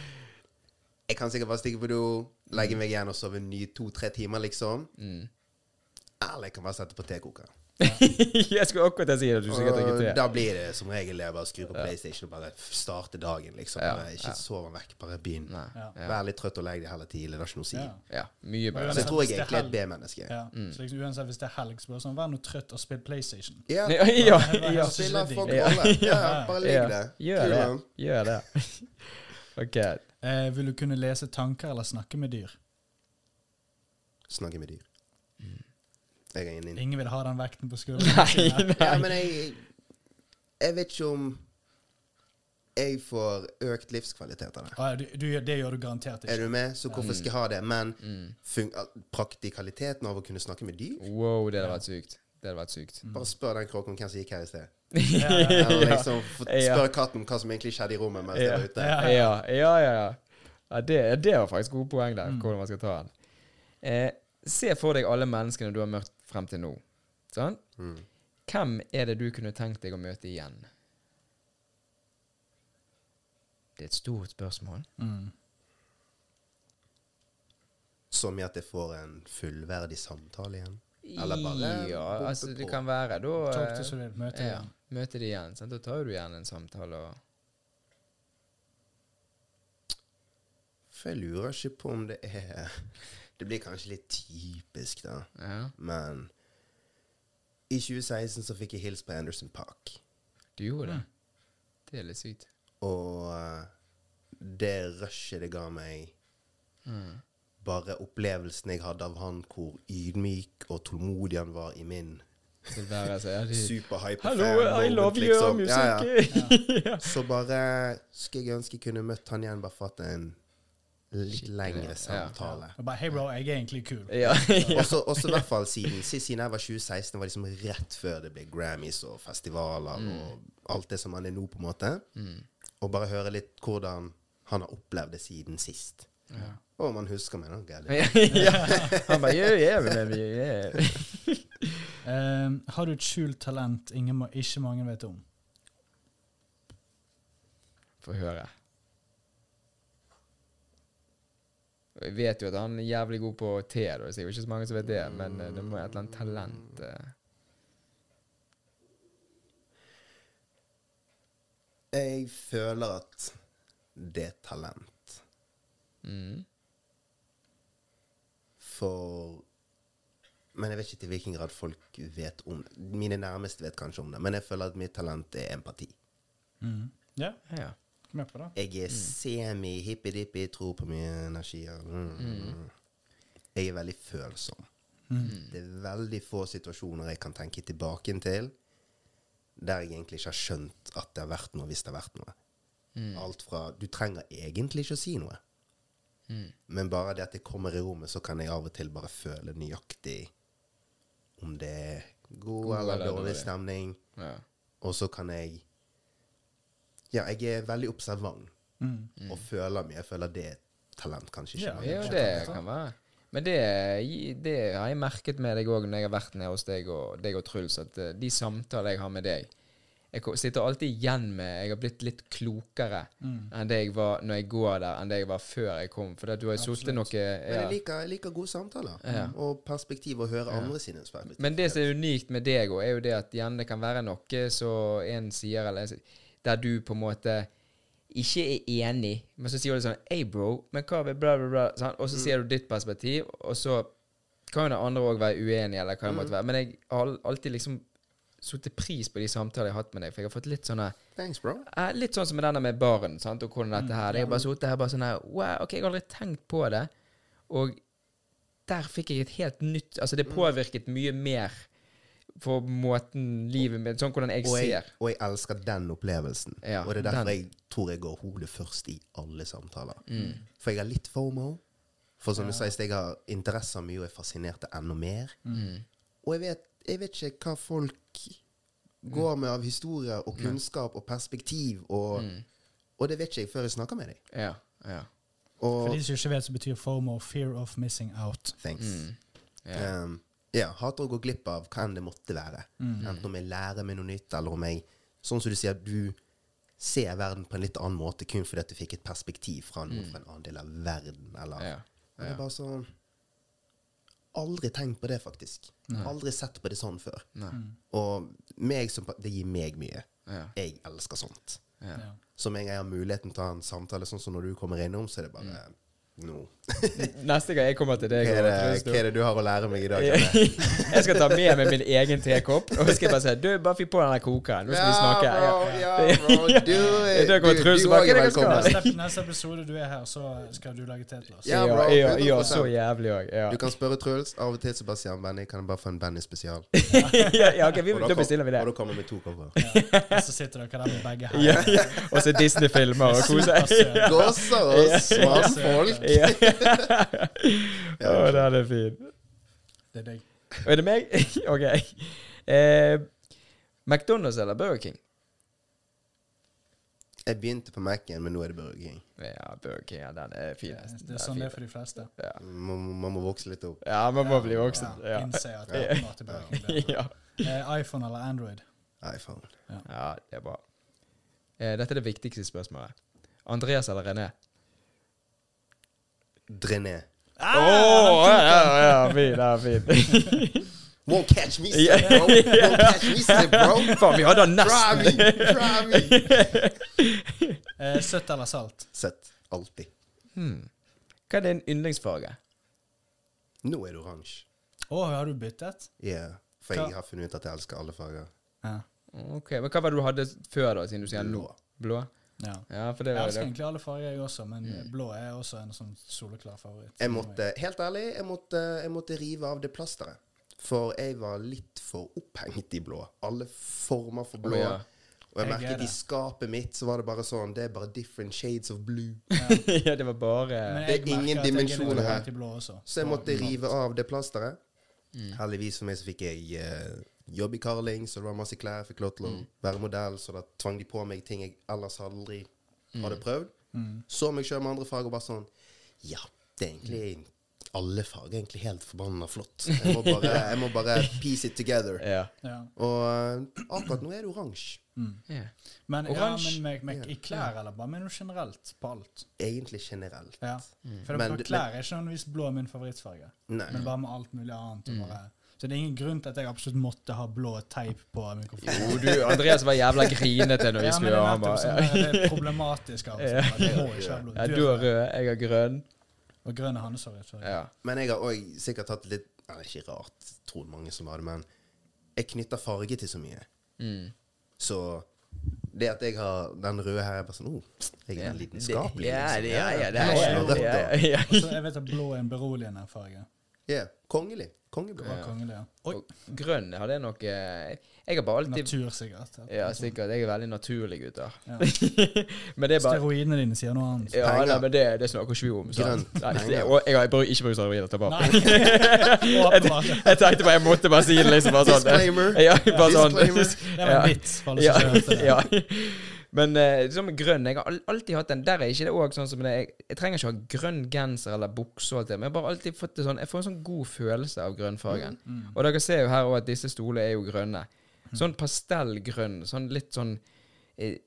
Jeg kan sikkert bare stikke på do, legge meg igjen og sove ny to-tre timer, liksom. Mm. Eller jeg kan bare sette på tekokeren. jeg skulle akkurat si det. Du sikkert ikke Og da blir det som regel det bare skru på PlayStation og bare starte dagen, liksom. Ja, ikke ja. sove vekk, bare begynn. Vær litt trøtt og legg deg heller tidlig. Det har ikke noe å si. Ja. ja. Mye bedre. Så jeg tror jeg egentlig er er et B-menneske. Ja. Så liksom uansett hvis det er helg, så bare sånn, vær nå trøtt og spill PlayStation. Ja. Ja, ja, ja. Spiller fuck Ja. alle. Ja, bare ligg Ja, der. Gjør det. Gjør det. OK. Eh, vil du kunne lese tanker eller snakke med dyr? Snakke med dyr. Jeg er ingen Ingen vil ha den vekten på skulderen. Nei, nei. Ja, men jeg Jeg vet ikke om jeg får økt livskvalitet av det. Ah, du, det gjør du garantert Er du med? Så hvorfor skal jeg ha det? Men Mm. fun praktikaliteten av å kunne snakke med dyr Wow, det hadde vært sykt. Det hadde vært sykt. Bare spør den kråken hvem som gikk her i sted. Ja, ja. Liksom. Spør katten hva som egentlig skjedde i rommet mens jeg var ute. Ja. Ja, ja, ja. ja. ja det, det var faktisk gode poeng Mm. der, hvordan man skal ta den. Eh, se for deg alle menneskene du har møtt frem til nå. Sånn? Mm. Hvem er det du kunne tenkt deg å møte igjen? Det er et stort spørsmål. Mm. Som i at jeg får en fullverdig samtale igjen. Eller bare Ja, altså det kan være da eh, to så vidt, møte ja, igjen. Møte det igjen. Sant? Da tar du igjen en samtale og For jeg lurer ikke på om det er Det blir kanskje litt typisk, da. Ja, Men i 2016 så fikk jeg hilse på Anderson Park. du gjorde det. Det er litt sykt. Og eh, det rushet det ga meg Mm. Bare opplevelsen jeg hadde av han, hvor ydmyk og tålmodig han var i min Tilværelse. Ja, de, superhype Hello, I love your liksom. Ja. music! Ja, Så bare skulle jeg ønske jeg kunne møtt han igjen, bare for at en litt lengre samtale. Ja. bare, Hei, bro, jeg er egentlig kul. ja. Også, også i hvert fall siden siden jeg var 2016, var liksom rett før det ble Grammys og festivaler Mm. og alt det som han er nå, på en måte. Og bare høre litt hvordan han har opplevd det siden sist. Ja. Og man husker meg, da. Han bare yeah, yeah, baby, yeah. um, har du et skjult talent ingen, må- ikke mange vet om? Få høre. Og Jeg vet jo at han er jævlig god på te, da. Det er jo ikke så mange som vet det, men eh, det må være et eller annet talent eh. Jeg føler at det er talent. mm. For Men jeg vet ikke til hvilken grad folk vet om det. Mine nærmeste vet kanskje om det, men jeg føler at mitt talent er empati. Mm. Ja, Ja. Med på det. Jeg er semi-hippie-dippie, tror på mye energier. Mm. Jeg er veldig følsom. Det er veldig få situasjoner jeg kan tenke tilbake til der jeg egentlig ikke har skjønt at det har vært noe hvis det har vært noe. Alt fra Du trenger egentlig ikke å si noe. Men bare det at jeg kommer i rommet, så kan jeg av og til bare føle nøyaktig om det er god, God eller eller dårlig dårlig. stemning. ja. Og så kan jeg Ja, jeg er veldig observant Mm. og føler mye. Jeg føler det er talent, kanskje ikke. Ja, men- Ja, det kan være. Men det, det har jeg merket med deg òg når jeg har vært nede hos deg og, deg og Truls, at eh, de samtaler jeg har med deg Jeg sitter alltid igjen med Jeg har blitt litt klokere Mm. enn det jeg var når jeg går der, enn det jeg var før jeg kom. For du har jo sittet noe Men jeg liker, jeg liker gode samtaler. Ja. Og perspektiv å høre andre sine perspektiv. Men det som er unikt med deg, òg, er jo det at igjen, det kan være noe så en sier, eller en sier, der du på en måte ikke er enig, men så sier du sånn Hey, bro, men hva med bla, bla, bla? Sånn? Og så sier du ditt perspektiv, og så kan jo den andre òg være uenig, eller hva det måtte være. Men jeg har alltid liksom satt pris på de samtalene jeg har hatt med deg, for jeg har fått litt sånne Thanks, bro. eh, Litt sånn som med denne med baren, sant, og hvordan dette her. Jeg har bare sittet her bare sånn her Wow, OK, jeg har aldri tenkt på det. Og der fikk jeg et helt nytt Altså, det påvirket mye mer for måten livet mitt Sånn hvordan jeg Og jeg, ser. og jeg elsker den opplevelsen. Ja, og det er derfor den. jeg tror jeg går hodet først i alle samtaler. Mm. For jeg har litt FOMO. For som du sa i sted, jeg har interesser mye og er fascinert av enda mer. Mm. Og jeg vet, jeg vet ikke hva folk går med av historier og kunnskap og perspektiv, og, Mm. og det vet ikke jeg før jeg snakker med deg. Ja. ja. Og For de som ikke vet, så betyr FOMO fear of missing out. thanks. Mm. ja. Um, ja, hater å gå glipp av hva enn det måtte være. Enten om jeg lærer meg noe nytt, eller om jeg Sånn som du sier, du ser verden på en litt annen måte kun fordi at du fikk et perspektiv fra noen fra en annen del av verden, eller Ja. Ja. det er bare sånn Aldri tenkt på det, faktisk. Aldri sett på det sånn før. Nei. Og meg som Det gir meg mye. Ja. Jeg elsker sånt. Ja. Ja. Så med en gang jeg har muligheten til å ha en samtale, sånn som når du kommer innom, så er det bare nå. Neste gang jeg kommer til deg Hva er, det, hva er det du har å lære meg i dag? Jeg skal ta med meg min egen tekopp, og så skal jeg bare si Du, bare fyr på den der kokeren. Nå skal vi snakke. Ja, bro, Ja. bro, du, du, Du, du også er velkommen. Neste, episode du er her, så skal du lage te til oss. Ja, Ja, bro, ja, ja, så jævlig òg. Ja. Du kan spørre Truls. Av og til så bare sier han Benny, kan jeg bare få en Benny spesial? ja, ja, ok, vi, da bestiller vi det. Og da kommer vi med to kopper. Og så sitter dere der med begge her. Ja, ja. Og så Disney-filmer og koser. Gåser og oss, mannfolk. Ja. Å, den er fin. Det er deg. Er det meg? OK. Eh, McDonald's eller Burger King? Jeg begynte på Mac-en, men nå er det Burger King. Ja, Burger King. Ja, den er Det, finest. det er sånn det er for de fleste. Ja. Man, man må vokse litt opp. ja, man må bli voksen. Ja, Ja. Innse at det er til Burger King. ja. Eh, iPhone eller Android? iPhone. ja, det er bra. Eh, dette er det viktigste spørsmålet. Andreas eller René? Drené. Å, ja, ja, ja, fin, ja, fin. Won't catch me sir, bro. Won't catch me sir, bro. Faen, vi hadde Try nesten me, try me. Eh, søtt eller salt? Søtt. Alltid. hmm. Hva er din yndlingsfarge? Nå er det oransje. Å, har du byttet? Yeah. For Hva- jeg har funnet ut at jeg elsker alle farger. Ja. Ok, men Hva var det du hadde før, da, siden du sier? Blå. Blå? Ja. Ja, for det Jeg elsker egentlig alle farger, jeg også, men blå er også en sånn soleklar favoritt. Jeg måtte, helt ærlig, jeg måtte, jeg måtte rive av det plasteret. For jeg var litt for opphengt i blå. Alle former for blå. Oh, ja. Og jeg Jeg er merket i skapet mitt så var det bare sånn Det er bare different shades of blue. ja, det var bare Det er ingen er dimensjoner her. Så jeg måtte rive av det plasteret. Heldigvis for meg så fikk jeg eh, jobb i Carling, så det var masse klær. Fikk lov til å være modell, så da tvang de på meg ting jeg ellers aldri hadde prøvd. Så meg sjøl med andre fag og bare sånn Ja, det er egentlig alle fag er egentlig helt forbanna flott. Jeg må bare, jeg må bare piece it together. Ja. Ja. Og eh, akkurat nå er det oransje. ja. Men, ja, men med, med, i klær, eller bare med noe generelt på alt? Egentlig generelt. Ja. For Men klær er ikke nødvendigvis blå min favorittfarge, Nei. men bare med alt mulig annet. og Bare. Så det er ingen grunn til at jeg absolutt måtte ha blå teip på mikrofonen. Jo, du, Andreas var jævla grinete når vi Ja, skulle ha gjøre er der, det er problematisk Altså. Ja. Det må ikke være blå. ja, Du er er rød, jeg har grønn. Og grønn er hans sorry. Ja. Men jeg har òg sikkert hatt litt det er ikke rart, tror mange som har det, men jeg knytter farge til så mye. Mm. Så det at jeg har den røde her, er bare sånn oh, Jeg er en lidenskapelig. Ja, liksom. det- ja, ja, det er har ikke noe rødt, ja, ja, ja. Så jeg vet at blå er en beroligende farge. Ja, Kongelig. Kongeblå. Ja. kongelig, ja. Oi, Og grønn har det nok eh, Jeg har bare alltid natur sikkert. Ja, sikkert. Jeg er veldig naturlig, gutter. Ja. det er bare Steroidene dine sier noe annet. ja, nei, men det, det snakker ikke vi om. Grønt. Nei, det, og jeg har ikke brukt steroider tilbake. Nei, jeg, Jeg tenkte bare jeg måtte bare si det liksom bare sånn. Disclaimer. Ja, bare sånn. Disclaimer. Det var en vits for alle Ja, som ikke hørte det. Men liksom grønn Jeg har alltid hatt den. Der er ikke det òg sånn som det er. Jeg, jeg trenger ikke ha grønn genser eller bukse, og alt det, men jeg har bare alltid fått det sånn Jeg får en sånn god følelse av grønnfargen. Mm. Og dere ser jo her òg at disse stolene er jo grønne. Sånn pastellgrønn, sånn litt sånn eh,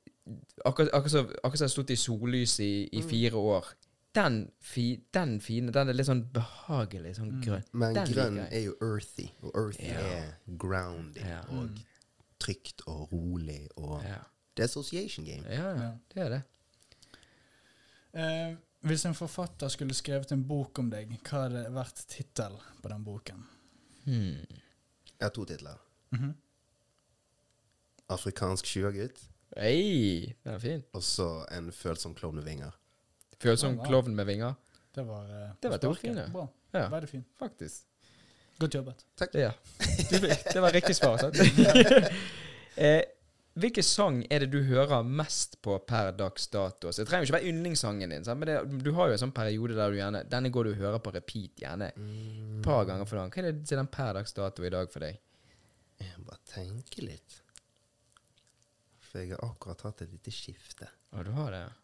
Akkurat akkurat som jeg har stått i sollys i, i Mm. fire år. Den, fi, den fine, den er litt sånn behagelig, sånn grønn. Men Den grønn er jo earthy, og earthy Ja. er grounding Ja. og trygt og rolig og Ja. Det er association game. ja, det er det. Eh, hvis en forfatter skulle skrevet en bok om deg, hva hadde vært tittel på den boken? Hmm. Jeg har to titler. Mhm. afrikansk sjuagutt'. Hey, den er fin. Og så en følsom klovn med vinger. Følsom klovn med vinger. Det var, eh, Det var fine. Bra. Ja, Veldig fin. faktisk. Godt jobbet. Ja. Det var riktig svar, sant? eh, hvilken sang er det du hører mest på per dags dato? Så Det trenger jo ikke være yndlingssangen din, sant? men det, du har jo en sånn periode der du gjerne Denne går du og hører på repeat gjerne et par ganger for dagen. Hva er det du sier den per dags dato i dag for deg? Jeg må bare tenke litt. For jeg har akkurat hatt et lite skifte. Å, du har det? ja.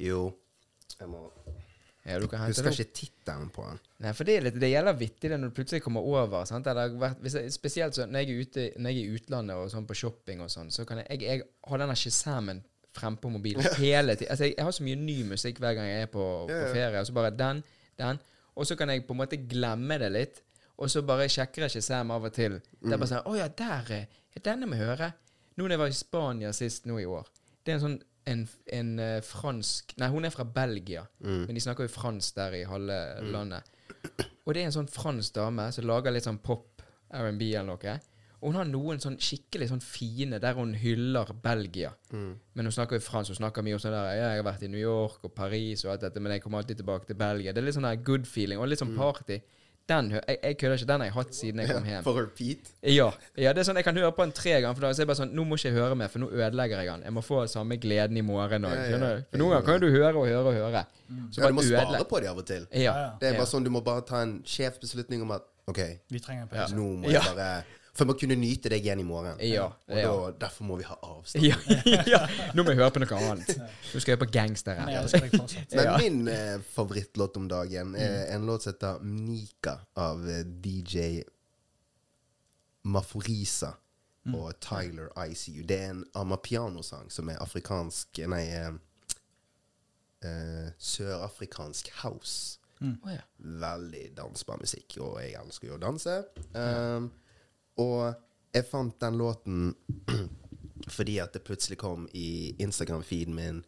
Jo, jeg må Hente Husker ikke tittelen på den. Nei, for det, er litt, det gjelder vittig det når du plutselig kommer over. Sant? Vært, jeg, spesielt så, når jeg er ute når jeg er i utlandet og sånn på shopping og sånn, så kan jeg, jeg, jeg har denne Shazamen frempå mobilen hele tiden. Altså, jeg, jeg har så mye ny musikk hver gang jeg er på, på ferie. Og så bare den, den. Og så kan jeg på en måte glemme det litt. Og så bare sjekker jeg Shazam av og til. Det er Mm. bare sånn Å ja, der er Denne må jeg høre. Nå når jeg var i Spania sist nå i år. Det er en sånn en, en uh, fransk Nei, hun er fra Belgia. Mm. Men de snakker jo fransk der i halve landet. Og det er en sånn fransk dame som lager litt sånn pop R&B eller noe. Og hun har noen sånn skikkelig sånn fine der hun hyller Belgia. Mm. Men hun snakker jo fransk. Hun snakker mye om sånn der ja, 'Jeg har vært i New York og Paris og alt dette, men jeg kommer alltid tilbake til Belgia.' Det er litt sånn der good feeling og litt sånn party. Den, jeg, jeg kødder ikke. Den har jeg hatt siden jeg kom hjem. For repeat. Ja, ja, det er sånn jeg kan høre på den tre ganger, for da er jeg bare sånn Nå må ikke jeg høre mer, for nå ødelegger jeg den. Jeg må få samme gleden i morgen òg. Ja, ja. For noen ganger kan du høre og høre og høre. Så Ja, du må ødelegger. spare på det av og til. Ja. Ja, ja. Det er ja. bare sånn, Du må bare ta en sjef beslutning om at OK, Vi trenger en Ja. nå må Ja. jeg bare For vi må kunne nyte deg igjen i morgen. Ja, Og ja. da, derfor må vi ha avstand. Ja, ja. Nå må jeg høre på noe annet. Nå skal jeg på gangster fortsatt. Men min eh, favorittlåt om dagen er en låt som heter Mnika av eh, DJ Maforisa og Tyler ICU. Det er en amapiano-sang som er afrikansk Nei, eh, eh, sørafrikansk house. Mm. Veldig dansbar musikk, og jeg elsker jo å danse. Um, og jeg fant den låten fordi at det plutselig kom i Instagram-feeden min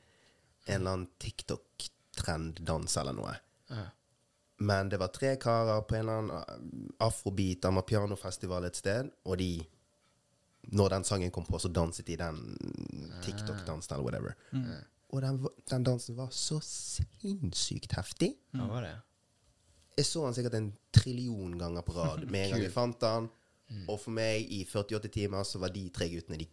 en eller annen TikTok-trenddans eller noe. Ja. Men det var tre karer på en eller annen afrobeat amapianofestival et sted, og de Når den sangen kom på, så danset de den TikTok-dansen eller whatever. Og den, den dansen var så sinnssykt heftig. Hva var det? Jeg så den sikkert en trillion ganger på rad med en gang jeg fant den. Og for meg, i 48 timer, så var de tre guttene de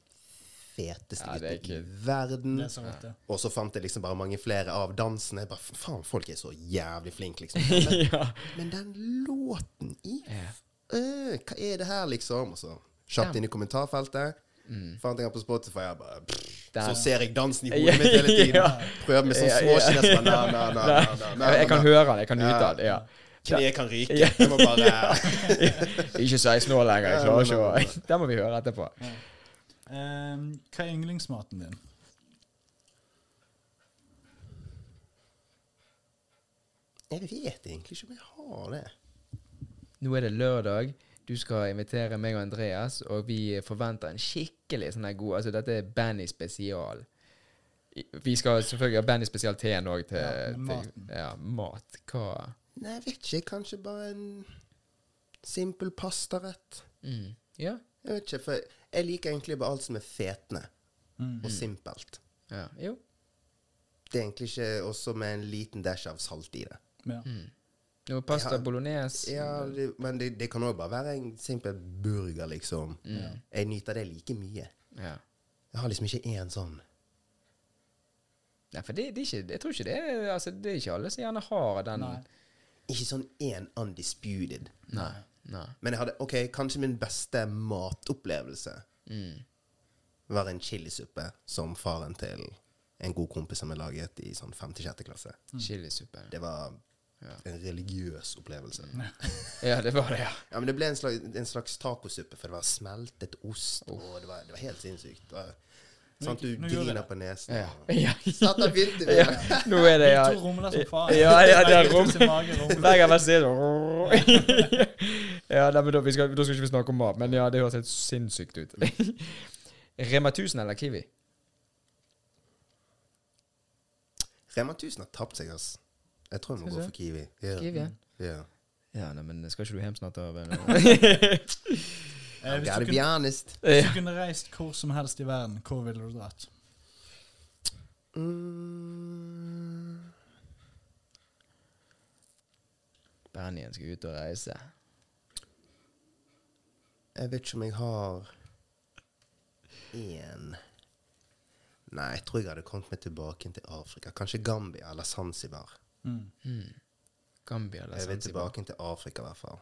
feteste Ja, guttene i verden. Det er så. Og så fant jeg liksom bare mange flere av dansene. Jeg bare, Faen, folk er så jævlig flinke, liksom. Men, ja. men den låten i øh, Hva er det her, liksom? Og så kjapt inn i kommentarfeltet. Fant jeg den på Spotify. Jeg bare, pff, så ser jeg dansen i Ja, hodet mitt hele tiden. ja. Prøver med sånn Ja, ja. småkines. Jeg kan høre den. Jeg kan nyte Ja. den. Ja. Kneet kan ryke. Ja. Jeg må bare Ikke 16 år lenger. Jeg klarer ikke å Det må vi høre etterpå. Um, hva er yndlingsmaten din? Jeg vet egentlig ikke om jeg har det. Nå er det lørdag. Du skal invitere meg og Andreas, og vi forventer en skikkelig sånn her god Altså, dette er Bandy spesial. Vi skal selvfølgelig ha Bandy spesial-teen òg til, Ja, til ja, mat. Hva Nei, jeg vet ikke. Kanskje bare en simpel pastarett. mm. Ja. Jeg vet ikke, for jeg liker egentlig bare alt som er fetende Mm. og simpelt. ja. Jo. Det er egentlig ikke også med en liten dash av salt i det. Ja. Noe pasta Ja. bolognese. Ja, det, Men det, det kan òg bare være en simpel burger, liksom. Jeg nyter det like mye. Ja. Jeg har liksom ikke én sånn Nei, for det, det er ikke Jeg tror ikke det er Altså, det er ikke alle som gjerne har den Nei. Ikke sånn én undisputed. Nei. Nei. Men jeg hadde OK, kanskje min beste matopplevelse Mm. var en chilisuppe som faren til en god kompis som jeg laget i sånn 5.-6. klasse. Chilisuppe. Det var Ja. en religiøs opplevelse. Ja, det var det, ja. Ja, men det ble en slags, en slags tacosuppe, for det var smeltet ost, og det var, det var helt sinnssykt. Det var, sant, du Nå griner på nesen. Ja. ja. Satt der begynte vi. ja. Nå er det, ja. To rumler som faen. Ja, ja, det er rom. Hver gang jeg ser det Ja, nei, men da, vi skal, da skal ikke vi snakke om mat, men ja, det høres helt sinnssykt ut. Rema 1000 eller Kiwi? Rema 1000 har tapt seg, ass. Jeg tror jeg må gå for Kiwi. Ja. Kiwi, ja. Ja. Ja, nei, men skal ikke du hjem snart? da? Eh, hvis, du kunne, hvis du kunne reist hvor som helst i verden, hvor ville du dratt? Mm, Bernien skal ut og reise. jeg vet ikke om jeg har én Nei, jeg tror jeg hadde kommet meg tilbake til Afrika. Kanskje Gambia eller Zanzibar. Mm. Gambia eller Jeg vil tilbake til Afrika, i hvert fall.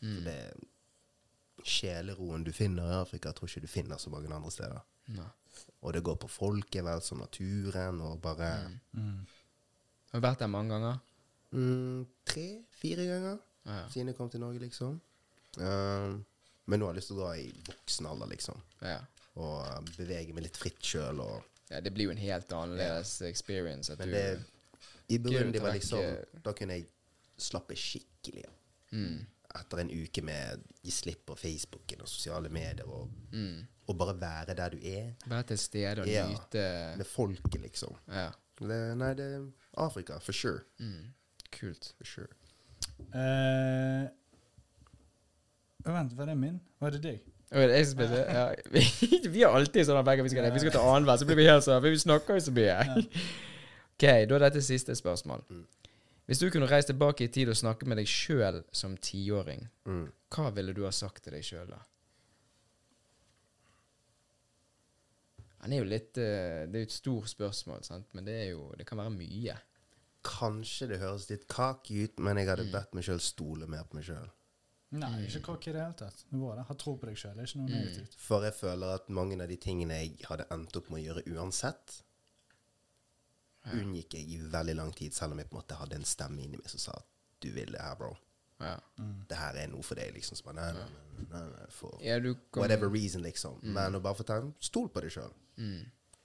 For det sjeleroen du finner i Afrika, tror ikke du finner så mange andre steder. Nei. Og det går på folket vel som naturen, og bare Har du vært der mange ganger? mm, Tre-fire ganger Ja. siden jeg kom til Norge, liksom. Uh, men nå har jeg lyst til å dra i voksen alder, liksom. Ja. Og uh, bevege meg litt fritt sjøl. Ja. Det blir jo en helt annerledes experience. Men du, det I Burundi var liksom eh, Da kunne jeg slappe skikkelig av. mm, Etter en uke med gi slipp på Facebooken og sosiale medier, og, mm. og bare være der du er. Være til stede og Ja. nyte Med folket, liksom. Ja. Det, nei, det er Afrika, for sure. Mm. Kult. For sure. Uh, vent, var det min? Var det deg? Er spiller, ja. vi, vi har alltid sånn at vi skal, vi skal ta annenhver, så blir vi helt sånn, vi snakker jo så mye. ok, da er dette siste spørsmål. Hvis du kunne reist tilbake i tid og snakke med deg sjøl som tiåring, Mm. hva ville du ha sagt til deg sjøl da? Han er jo litt eh, Det er jo et stort spørsmål, sant? men det, er jo, det kan være mye. Kanskje det høres litt kaki ut, men jeg hadde bedt meg sjøl stole mer på meg sjøl. Nei, ikke cocky i det hele tatt. Det var det. Ha tro på deg sjøl. Det er ikke noe negativt. For jeg føler at mange av de tingene jeg hadde endt opp med å gjøre uansett, unngikk jeg i veldig lang tid, selv om jeg på en måte hadde en stemme inni meg som sa at du vil det her, bro. Ja. Det her er noe for deg, liksom. Bare, nei, nei, nei, nei, for Ja, du kom, whatever reason, liksom. Men å bare fortelle stol på deg sjøl. Mm.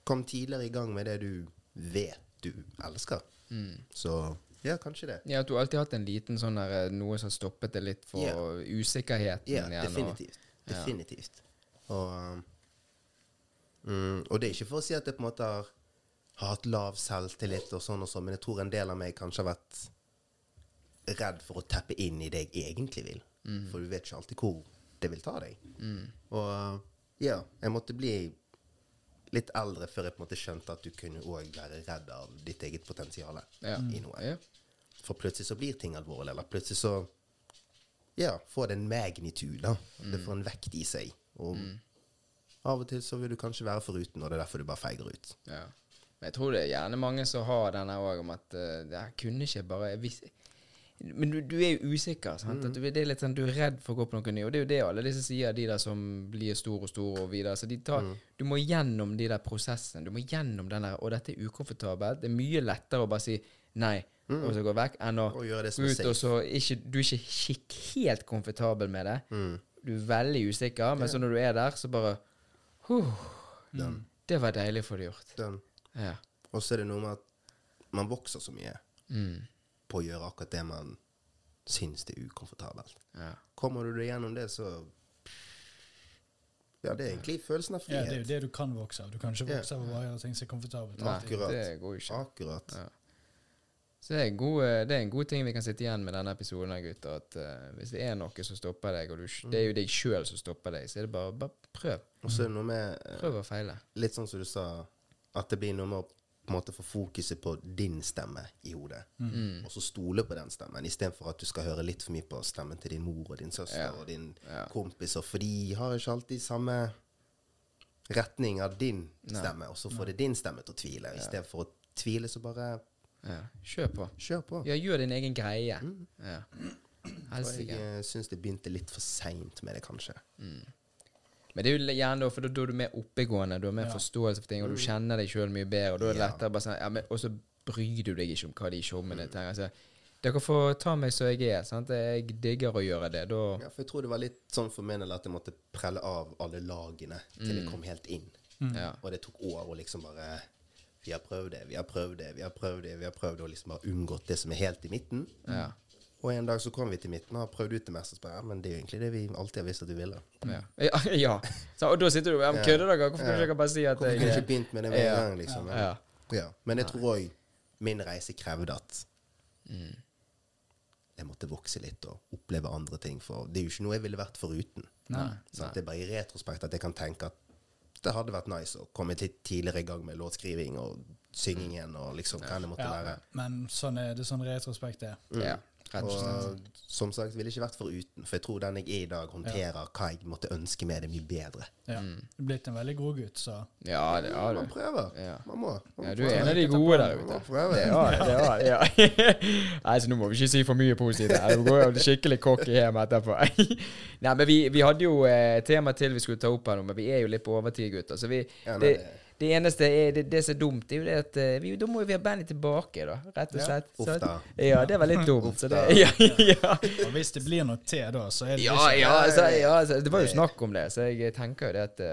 Kom tidligere i gang med det du vet du elsker. Mm. Så ja, kanskje det. Ja, at du alltid har hatt en liten sånn der, eh, noe som stoppet det litt for yeah. usikkerheten Ja, igjen. og- definitivt. Definitivt. Og, um, mm, og det er ikke for å si at det på en måte har, har hatt lav selvtillit og sånn og sånn, men jeg tror en del av meg kanskje har vært redd for å teppe inn i det jeg egentlig vil. For du vet ikke alltid hvor det vil ta deg. Og uh, ja, jeg måtte bli litt eldre før jeg på en måte skjønte at du kunne òg være redd av ditt eget potensial Ja. i noe. Ja. For plutselig så blir ting alvorlig, eller plutselig så Ja, får det en magnitude. da. Det får en vekt i seg. Og av og til så vil du kanskje være foruten, og det er derfor du bare feiger ut. Ja. Men jeg tror det er gjerne mange som har denne òg, om at uh, det kunne ikke bare hvis, Men du, du er jo usikker. sant? At du, det er litt sånn, du er redd for å gå på noe nytt. Og det er jo det alle disse sier, de der som blir store og store og videre. Så de tar, Du må gjennom de der prosessene. Du må gjennom den der Og dette er ukomfortabelt. Det er mye lettere å bare si nei og så gå vekk, enn å gjøre det som ut og så ikke Du er ikke helt komfortabel med det. Du er veldig usikker, men så når du er der, så bare huh, mm. Det var deilig å få det gjort. den. Ja. Og så er det noe med at man vokser så mye Mm. på å gjøre akkurat det man syns det er ukomfortabelt. ja. Kommer du deg gjennom det, så Ja, det er egentlig følelsen av frihet. Ja, det er jo det du kan vokse av. Du kan ikke vokse av å bare gjøre ting som er komfortabelt. Nei. Akkurat. det går ikke. Akkurat. Ja. Så det er, en god, eh, det er en god ting vi kan sitte igjen med denne episoden, gutter. At uh, hvis det er noe som stopper deg, og du, det er jo deg sjøl som stopper deg, så er det bare, bare prøv. Og så er det noe med uh, Prøv å feile. Litt sånn som du sa, at det blir noe med å på en måte få fokuset på din stemme i hodet. Mm. Og så stole på den stemmen, istedenfor at du skal høre litt for mye på stemmen til din mor og din søster Ja. og din Ja. kompis, for de har ikke alltid samme retning av din stemme, og så får det din stemme til å tvile. Istedenfor å tvile, så bare Ja. Kjør på. kjør på. Ja, gjør din egen greie. Mm. Ja. Helsike. jeg eh, syns det begynte litt for seint med det, kanskje. Men det er jo gjerne da, for da, da er du mer oppegående, du har mer Ja. forståelse for ting, og du kjenner deg sjøl mye bedre, og da er det lettere bare sånn ja, men, Og så bryr du deg ikke om hva de showmene tenker. Altså, dere får ta meg som jeg er. sant? Jeg digger å gjøre det. Da Ja, for jeg tror det var litt sånn for min del at jeg måtte prelle av alle lagene til jeg kom helt inn. Ja. Og det tok år å liksom bare Vi har prøvd det, vi har prøvd det, vi har prøvd det, vi har prøvd å liksom bare unngått det som er helt i midten. Ja. Og en dag så kom vi til midten og har prøvd ut det meste. Og ja, men det er jo egentlig det vi alltid har visst at vi ville. Ja. ja, ja. Så, og da sitter du ja, Kødder dere? Hvorfor kunne Ja. dere ikke bare si at Hvorfor kunne jeg jeg ikke begynt med det med en gang, liksom? Ja. Ja. Men jeg tror òg min reise krevde at jeg måtte vokse litt og oppleve andre ting. For det er jo ikke noe jeg ville vært foruten. Nei. Sant? Det er bare i retrospekt at jeg kan tenke at det hadde vært nice å komme litt tidligere i gang med låtskriving og syngingen og liksom hva det måtte Ja, være. men sånn er det sånn retrospekt er. Ja, rett og slett. Og som sagt, ville ikke vært foruten, for jeg tror den jeg er i dag, håndterer hva jeg måtte ønske med det mye bedre. Ja. Mm. Du er blitt en veldig god gutt, så Ja, det har Man du. prøver. Ja. Man må. Man Ja, du er en av de gode der Man ute. Man prøver. Det var det. Var, ja. Nei, så nå må vi ikke si for mye positivt. her. Vi går jo skikkelig cocky hjem etterpå. Nei, men vi, vi hadde jo eh, tema til vi skulle ta opp her nå, men vi er jo litt på overtid, gutter. Så vi, Ja, nei, det, det- eneste er, det, det som er dumt, det er jo det at eh, vi, da må jo vi ha bandet tilbake, da. Rett og slett. Ja, Så- Ja, det var litt dumt. Så det, ja, ja. Og hvis det blir noe til da, så er det Ja, ikke ja, altså, ja altså, det var jo snakk om det, så jeg tenker jo det at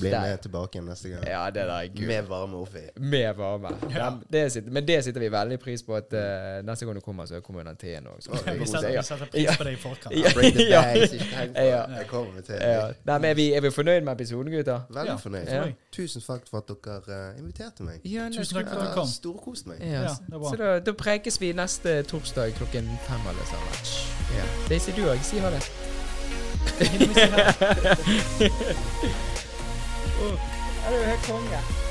Blir Der. med tilbake igjen neste gang. Ja, det der er gul. Med varme oppi. Med varme. Ja. det sitter, men det sitter vi veldig pris på at uh, neste gang du kommer, så kommer den teen òg. Vi setter, pris på det i forkant. Ja. Bring the Ja. bags, ikke tenk på Ja. Jeg kommer med til. Ja. Nei, men er vi, er vi fornøyd med episoden, gutter? Veldig Ja. fornøyd. Ja. Tusen takk for at dere uh, inviterte meg. Ja, Tusen takk for at du kom. storkost meg. Ja, Ja, det så da, da prekes vi neste torsdag klokken fem, alle sammen. Ja. Daisy, du òg. Si ha det. Ja, det er jo helt konge.